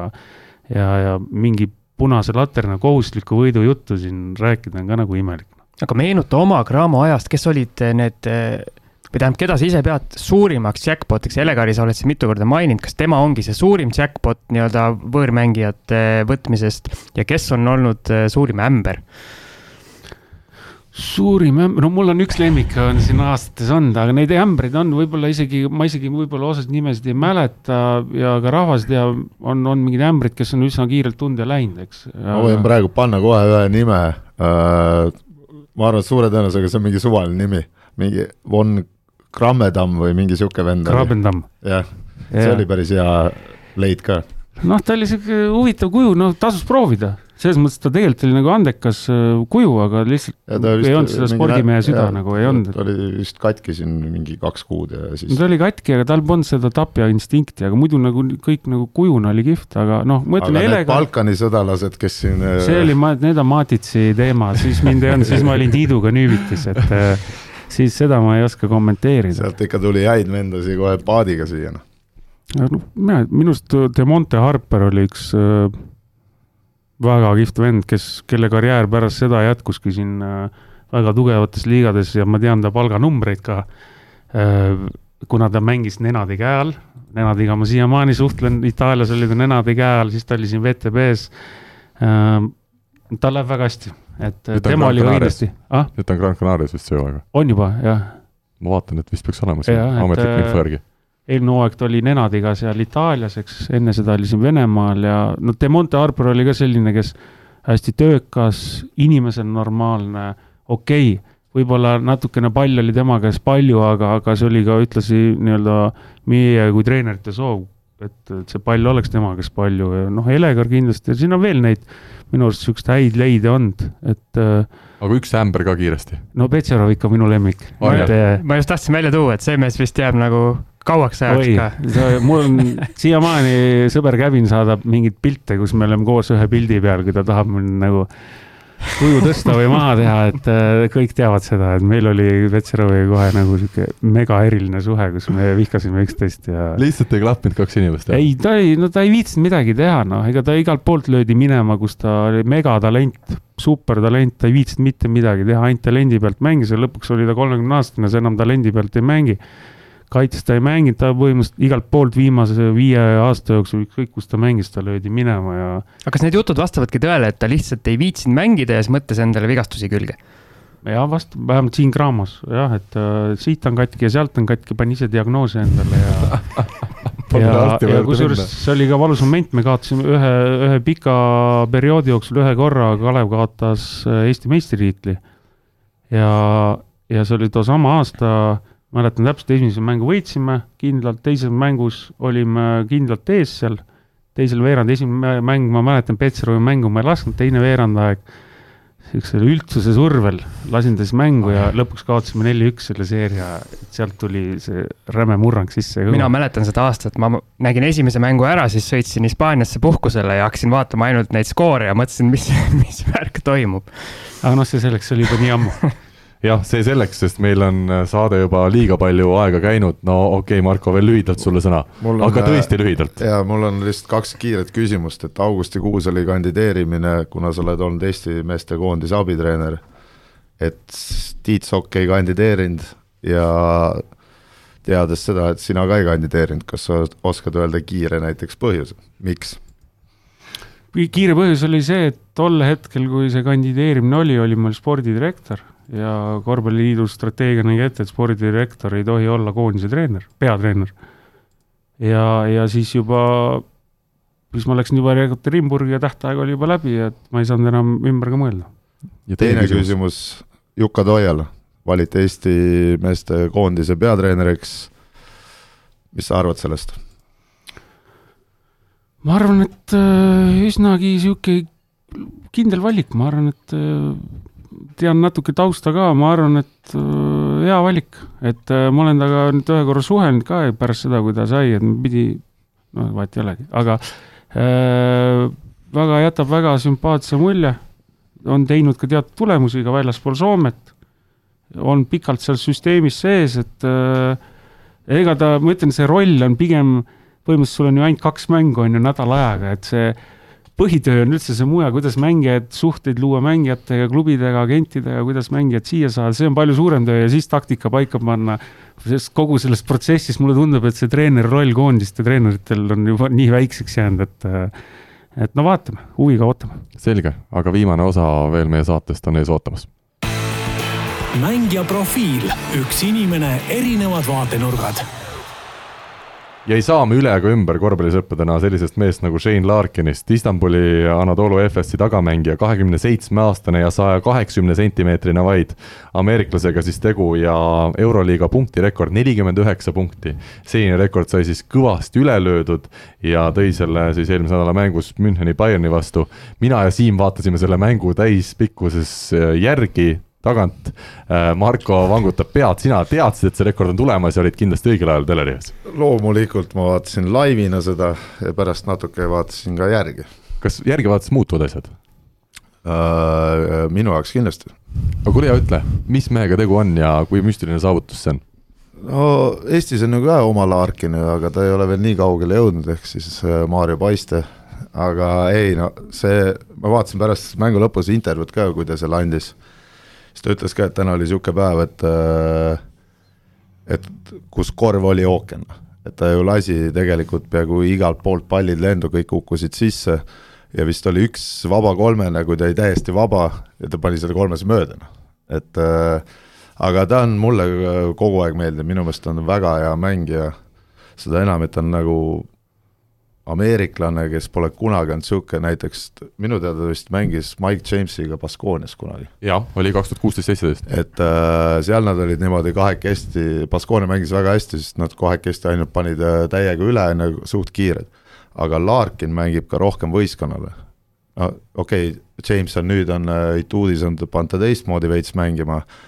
ja, ja mingi punase laterna kohustusliku võidu juttu siin rääkida on ka nagu imelik. aga meenuta oma Graamo ajast, kes olid need või tähendab, keda sa ise pead suurimaks jackpot'iks, Elegari sa oled siin mitu korda maininud, kas tema ongi see suurim jackpot nii-öelda võõrmängijate võtmisest ja kes on olnud suurim ämber? suurim ämber, no mul on üks lemmik on siin aastates olnud, aga neid ämbreid on võib-olla isegi, ma isegi võib-olla osasid nimesid ei mäleta ja ka rahvas teab, on, on mingid ämbrid, kes on üsna kiirelt tunda läinud, eks. ma võin praegu panna kohe ühe nime äh,. ma arvan, et suure tõenäosusega see on mingi suvaline nimi, mingi von Krammedam või mingi sihuke vend. Krabbendam. jah, see ja. oli päris hea leid ka. noh, ta oli sihuke huvitav kuju, noh, tasus proovida selles mõttes ta tegelikult oli nagu andekas äh, kuju, aga lihtsalt vist, ei olnud seda spordimehe süda jah, nagu ei olnud. ta oli vist katki siin mingi kaks kuud ja siis. ta oli katki, aga tal polnud seda tapja instinkti, aga muidu nagu kõik nagu kujuna oli kihvt, aga noh, ma ütlen. Elega... Balkani sõdalased, kes siin. Äh, see oli, need on Matitsi teema, siis mind ei olnud, siis ma olin Tiiduga nüüvitis, et äh, siis seda ma ei oska kommenteerida. sealt ikka tuli häid vendasi kohe paadiga siia noh. noh, mina, minu arust Demonte Harper oli üks äh, väga kihvt vend, kes, kelle karjäär pärast seda jätkuski siin äh, väga tugevates liigades ja ma tean ta palganumbreid ka. Äh, kuna ta mängis Nenadi käe all, Nenadiga ma siiamaani suhtlen, Itaalias oli ta Nenadi käe all, siis ta oli siin VTB-s. Äh, tal läheb väga hästi, et nüüd tema oli õigesti ah?. nüüd ta on Gran Canarias vist see hooaeg või? on juba, jah. ma vaatan, et vist peaks olema siin ametlik info järgi eelmine hooaeg ta oli Nenadiga seal Itaalias, eks, enne seda oli siin Venemaal ja no Demonte Arbor oli ka selline, kes hästi töökas, inimesena normaalne, okei okay,, võib-olla natukene pall oli tema käes palju, aga, aga see oli ka ühtlasi nii-öelda meie kui treenerite soov, et, et see pall oleks tema käes palju ja noh, Elegar kindlasti siin on veel neid minu arust siukseid häid leide olnud, et äh, aga üks ämber ka kiiresti. no Petserov ikka minu lemmik. ma just tahtsin välja tuua, et see mees vist jääb nagu kauaks ajaks Oi, ka. mul on siiamaani sõber Kävin saadab mingeid pilte, kus me oleme koos ühe pildi peal, kui ta tahab mul nagu kuju tõsta või maha teha, et äh, kõik teavad seda, et meil oli Petseroviga kohe nagu sihuke mega eriline suhe, kus me vihkasime üksteist ja. lihtsalt ei klappinud kaks inimest? ei, ta ei, no ta ei viitsinud midagi teha, noh, ega ta igalt poolt löödi minema, kus ta oli megatalent, supertalent, ta ei viitsinud mitte midagi teha, ainult talendi pealt mängis ja lõpuks oli ta kolmekümne aastane, sa enam talendi pealt ei mängi kaitses ta ei mänginud, ta põhimõtteliselt igalt poolt viimase viie aasta jooksul, ükskõik kus ta mängis, ta löödi minema ja. aga kas need jutud vastavadki tõele, et ta lihtsalt ei viitsinud mängida ja siis mõtles endale vigastusi külge? jah, vast-, vähemalt siin Graamos jah, et uh, siit on katki ja sealt on katki, pani ise diagnoose endale ja ja, ja kusjuures see oli ka valus moment, me kaotasime ühe, ühe pika perioodi jooksul ühe korra, Kalev kaotas äh, Eesti meistritiitli. ja, ja see oli toosama aasta mäletan täpselt, esimese mängu võitsime kindlalt, teises mängus olime kindlalt ees seal, teisel veerand, esimene mäng, ma mäletan, Petserovi mängu ma ei lasknud, teine veerandaeg niisugusel üldsuse survel lasin ta siis mängu ja lõpuks kaotasime neli-üks selle seeria, sealt tuli see räme murrang sisse. mina mäletan seda aastat, ma nägin esimese mängu ära, siis sõitsin Hispaaniasse puhkusele ja hakkasin vaatama ainult neid skoore ja mõtlesin, mis, mis värk toimub. aga noh, see selleks, see oli juba nii ammu jah, see selleks, sest meil on äh, saade juba liiga palju aega käinud, no okei okay,, Marko, veel lühidalt sulle sõna, aga tõesti lühidalt. ja mul on lihtsalt kaks kiiret küsimust, et augustikuus oli kandideerimine, kuna sa oled olnud Eesti meestekoondise abitreener, et Tiit Sokk ei kandideerinud ja teades seda, et sina ka ei kandideerinud, kas sa oskad öelda kiire näiteks põhjuse, miks? kiire põhjus oli see, et tol hetkel, kui see kandideerimine oli, oli mul spordidirektor ja korvpalliliidu strateegia nägi ette, et spordidirektor ei tohi olla koondise treener, peatreener. ja, ja siis juba, siis ma läksin juba Ekaterinburgi ja tähtaeg oli juba läbi, et ma ei saanud enam ümber ka mõelda. ja teine küsimus, küsimus, Jukka Toial, valiti Eesti meeste koondise peatreeneriks. mis sa arvad sellest? ma arvan, et äh, üsnagi sihuke kindel valik, ma arvan, et äh, tean natuke tausta ka, ma arvan, et äh, hea valik, et äh, ma olen temaga nüüd ühe korra suhelnud ka pärast seda, kui ta sai, et pidi, noh, vahet ei olegi, aga äh, väga, jätab väga sümpaatse mulje, on teinud ka teatud tulemusi ka väljaspool Soomet, on pikalt seal süsteemis sees, et äh, ega ta, ma ütlen, see roll on pigem, põhimõtteliselt sul on ju ainult kaks mängu, on ju, nädala ajaga, et see põhitöö on üldse see mujal, kuidas mängijaid, suhteid luua mängijatega, klubidega, agentidega, kuidas mängijad siia saada, see on palju suurem töö ja siis taktika paika panna. sest kogu selles protsessis mulle tundub, et see treeneri roll koondiste treeneritel on juba nii väikseks jäänud, et et no vaatame, huviga ootame. selge, aga viimane osa veel meie saatest on ees ootamas. mängija profiil, üks inimene, erinevad vaatenurgad ja ei saa me üle ega ümber korvpallisõppedena sellisest meest nagu Shane Larkinist, Istanbuli Anadolu FS-i tagamängija, kahekümne seitsme aastane ja saja kaheksakümne sentimeetrine vaid. ameeriklasega siis tegu ja Euroliiga punktirekord nelikümmend üheksa punkti. senine rekord sai siis kõvasti üle löödud ja tõi selle siis eelmise nädala mängus Müncheni Bayerni vastu. mina ja Siim vaatasime selle mängu täispikkuses järgi tagant. Äh, Marko vangutab pead, sina teadsid, et see rekord on tulemas ja olid kindlasti õigel ajal teleri ees? loomulikult ma vaatasin laivina seda ja pärast natuke vaatasin ka järgi. kas järgi vaadates muutuvad asjad uh,? minu jaoks kindlasti. aga kuule ja ütle, mis mehega tegu on ja kui müstiline saavutus see on? no Eestis on ju ka oma Larkin, aga ta ei ole veel nii kaugele jõudnud, ehk siis äh, Maarjo Paiste, aga ei no see, ma vaatasin pärast mängu lõpus intervjuud ka, kui ta selle andis siis ta ütles ka, et täna oli niisugune päev, et äh, et kus korv oli ookean, et ta ju lasi tegelikult peaaegu igalt poolt pallid lendu, kõik kukkusid sisse. Ja vist oli üks vaba kolmene, kui ta oli täiesti vaba ja ta pani selle kolmese mööda, noh, et äh, aga ta on mulle kogu aeg meeldinud, minu meelest on väga hea mängija, seda enam, et ta on nagu ameeriklane, kes pole kunagi olnud niisugune, näiteks minu teada vist mängis Mike Jamesiga Baskoonias kunagi. jah, oli kaks tuhat kuusteist, seitseteist. et äh, seal nad olid niimoodi kahekesti, Baskoonia mängis väga hästi, sest nad kahekesti ainult panid äh, täiega üle, nagu suht kiired. aga Larkin mängib ka rohkem võistkonnale. no okei okay,, James on nüüd on äh,, Ituudis on pannud ta teistmoodi veits mängima äh,,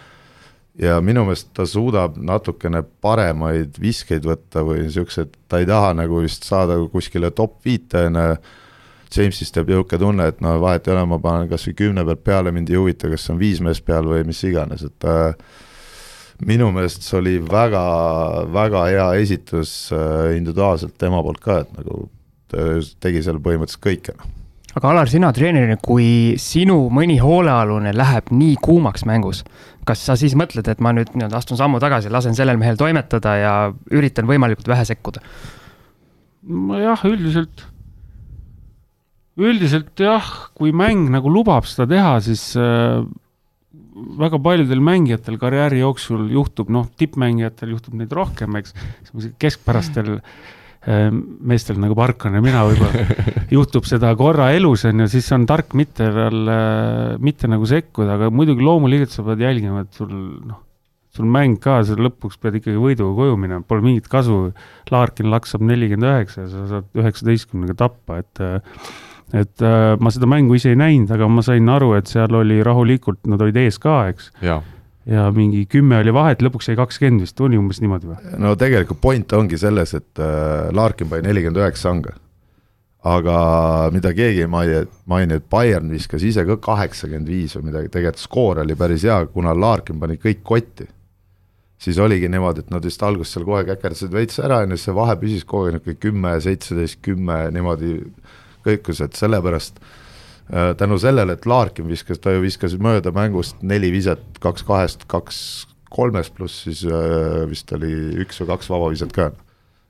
ja minu meelest ta suudab natukene paremaid viskeid võtta või niisugused, ta ei taha nagu vist saada kuskile top viite, on ju, Jamesist jääb niisugune tunne, et no vahet ei ole, ma panen kas või kümne pealt peale, mind ei huvita, kas on viis meest peal või mis iganes, et äh, minu meelest see oli väga, väga hea esitus äh, individuaalselt tema poolt ka, et nagu ta tegi seal põhimõtteliselt kõike, noh. Aga Alar, sina treenerina, kui sinu mõni hoolealune läheb nii kuumaks mängus, kas sa siis mõtled, et ma nüüd nii-öelda astun sammu tagasi, lasen sellel mehel toimetada ja üritan võimalikult vähe sekkuda? jah, üldiselt, üldiselt jah, kui mäng nagu lubab seda teha, siis äh, väga paljudel mängijatel karjääri jooksul juhtub, noh, tippmängijatel juhtub neid rohkem, eks, keskpärastel äh, meestel nagu Barkan ja mina võib-olla juhtub seda korra elus on ju, siis on tark mitte veel, äh, mitte nagu sekkuda, aga muidugi loomulikult sa pead jälgima, et sul noh, sul mäng ka, sa lõpuks pead ikkagi võiduga koju minema, pole mingit kasu. Larkin laksab nelikümmend üheksa ja sa saad üheksateistkümnega tappa, et äh, et äh, ma seda mängu ise ei näinud, aga ma sain aru, et seal oli rahulikult, nad olid ees ka, eks. Ja, mingi kümme oli vahet, lõpuks jäi kakskümmend vist, oli umbes niimoodi või? no tegelikult point ongi selles, et äh, Larkin pani nelikümmend üheksa anga. aga mida keegi ei maini, maini, et Bayern viskas ise ka kaheksakümmend viis või midagi, tegelikult skoor oli päris hea, kuna Larkin pani kõik kotti. siis oligi niimoodi, et nad vist alguses seal kohe käkerdasid veits ära, on ju, see vahe püsis kogu aeg niisugune kümme, seitseteist, kümme niimoodi kõikus, et sellepärast äh, tänu sellele, et Larkin viskas, ta ju viskas mööda mängust neli viset, kaks kahest, kaks kolmest, pluss siis äh, vist oli üks või kaks vabaviset ka.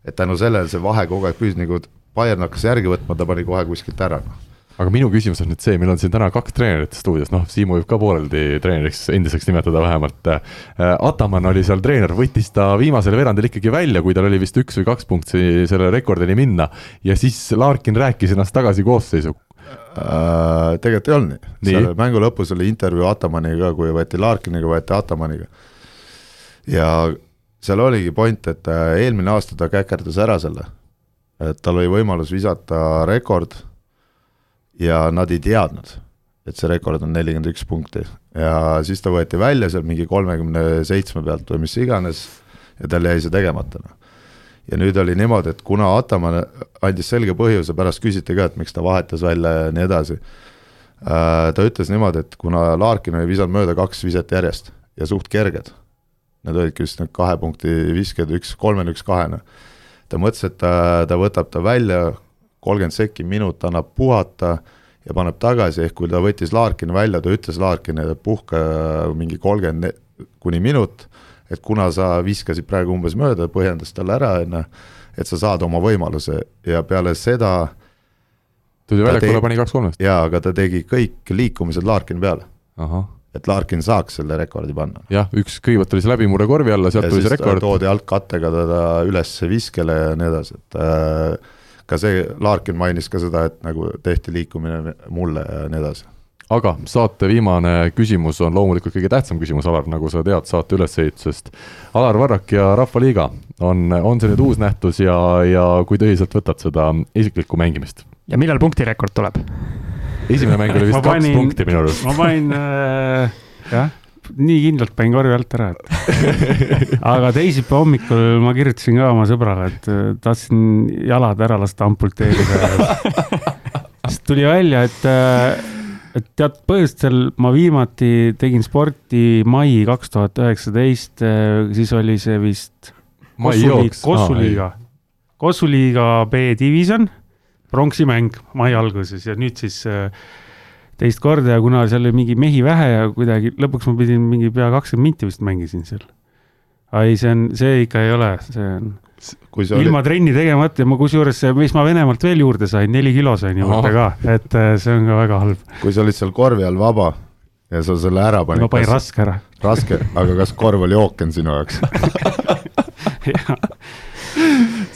et tänu sellele see vahe kogu aeg püsis, nagu Bayern hakkas järgi võtma, ta pani kohe kuskilt ära, noh aga minu küsimus on nüüd see, meil on siin täna kaks treenerit stuudios, noh, Siimu võib ka pooleldi treeneriks endiseks nimetada vähemalt. Ataman oli seal treener, võttis ta viimasel veerandil ikkagi välja, kui tal oli vist üks või kaks punkti selle rekordini minna ja siis Larkin rääkis ennast tagasi koosseisu äh,. tegelikult ei olnud nii, nii., selle mängu lõpus oli intervjuu Atamaniga kui võeti Larkiniga, võeti Atamaniga. ja seal oligi point, et äh, eelmine aasta ta käkerdas ära selle, et tal oli võimalus visata rekord ja nad ei teadnud, et see rekord on nelikümmend üks punkti ja siis ta võeti välja seal mingi kolmekümne seitsme pealt või mis iganes ja tal jäi see tegemata, noh. Ja nüüd oli niimoodi, et kuna Ataman andis selge põhjuse, pärast küsiti ka, et miks ta vahetas välja ja nii edasi äh,, ta ütles niimoodi, et kuna Larkin oli visanud mööda kaks viset järjest ja suht kerged, need olidki vist need kahe punkti visked, üks kolmene, üks kahene, ta mõtles, et ta, ta võtab ta välja, kolmkümmend sekki minut annab puhata ja paneb tagasi, ehk kui ta võttis Larkini välja, ta ütles Larkinile, puhka mingi kolmkümmend kuni minut, et kuna sa viskasid praegu umbes mööda, põhjendas talle ära, on ju, et sa saad oma võimaluse ja peale seda tuli väljakule, pani kaks kolmest? jaa, aga ta tegi kõik liikumised Larkini peale. et Larkin saaks selle rekordi panna. jah, üks, kõigepealt oli see läbimurre korvi alla, sealt tuli see rekord. toodi altkattega teda üles viskele ja nii edasi, et äh, ka see, Larkin mainis ka seda, et nagu tehti liikumine mulle ja nii edasi aga saate viimane küsimus on loomulikult kõige tähtsam küsimus, Alar, nagu sa tead saate ülesehitusest. Alar Varrak ja Rahvaliiga on, on see nüüd uus nähtus ja, ja kui tõsiselt võtad seda isiklikku mängimist? ja millal punktirekord tuleb? esimene mäng oli vist kaks panin, punkti minu arust. ma panin äh, jah nii kindlalt panin korvi alt ära, et aga teisipäeva hommikul ma kirjutasin ka oma sõbrale, et äh, tahtsin jalad ära lasta amputeerida. siis tuli välja, et, äh, et tead põhjustel ma viimati tegin sporti mai kaks tuhat üheksateist, äh, siis oli see vist Kossuliiga, Kossuliiga. B-divisjon, pronksimäng mai alguses ja nüüd siis äh, teist korda ja kuna seal oli mingi mehi vähe ja kuidagi lõpuks ma pidin mingi pea kakskümmend minti vist mängisin seal. ei, see on, see ikka ei ole, see on ilma oli... trenni tegemata ja ma kusjuures, mis ma Venemaalt veel juurde sain, neli kilo sain juurde ka, et äh, see on ka väga halb. kui sa olid seal korvi all vaba ja sa selle ära panid. ma panin raske ära. raske, aga kas korv oli ooken sinu jaoks?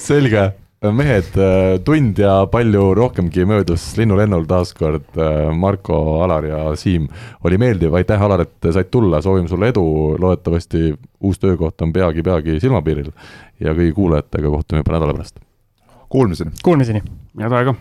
Selge. Mehed, äh, tund ja palju rohkemgi möödus linnulennul taas kord äh, Marko, Alar ja Siim. oli meeldiv, aitäh, Alar, et said tulla, soovime sulle edu, loodetavasti uus töökoht on peagi-peagi silmapiiril ja kõigi kuulajatega kohtume juba nädala pärast. Kuulmiseni. Kuulmiseni. head aega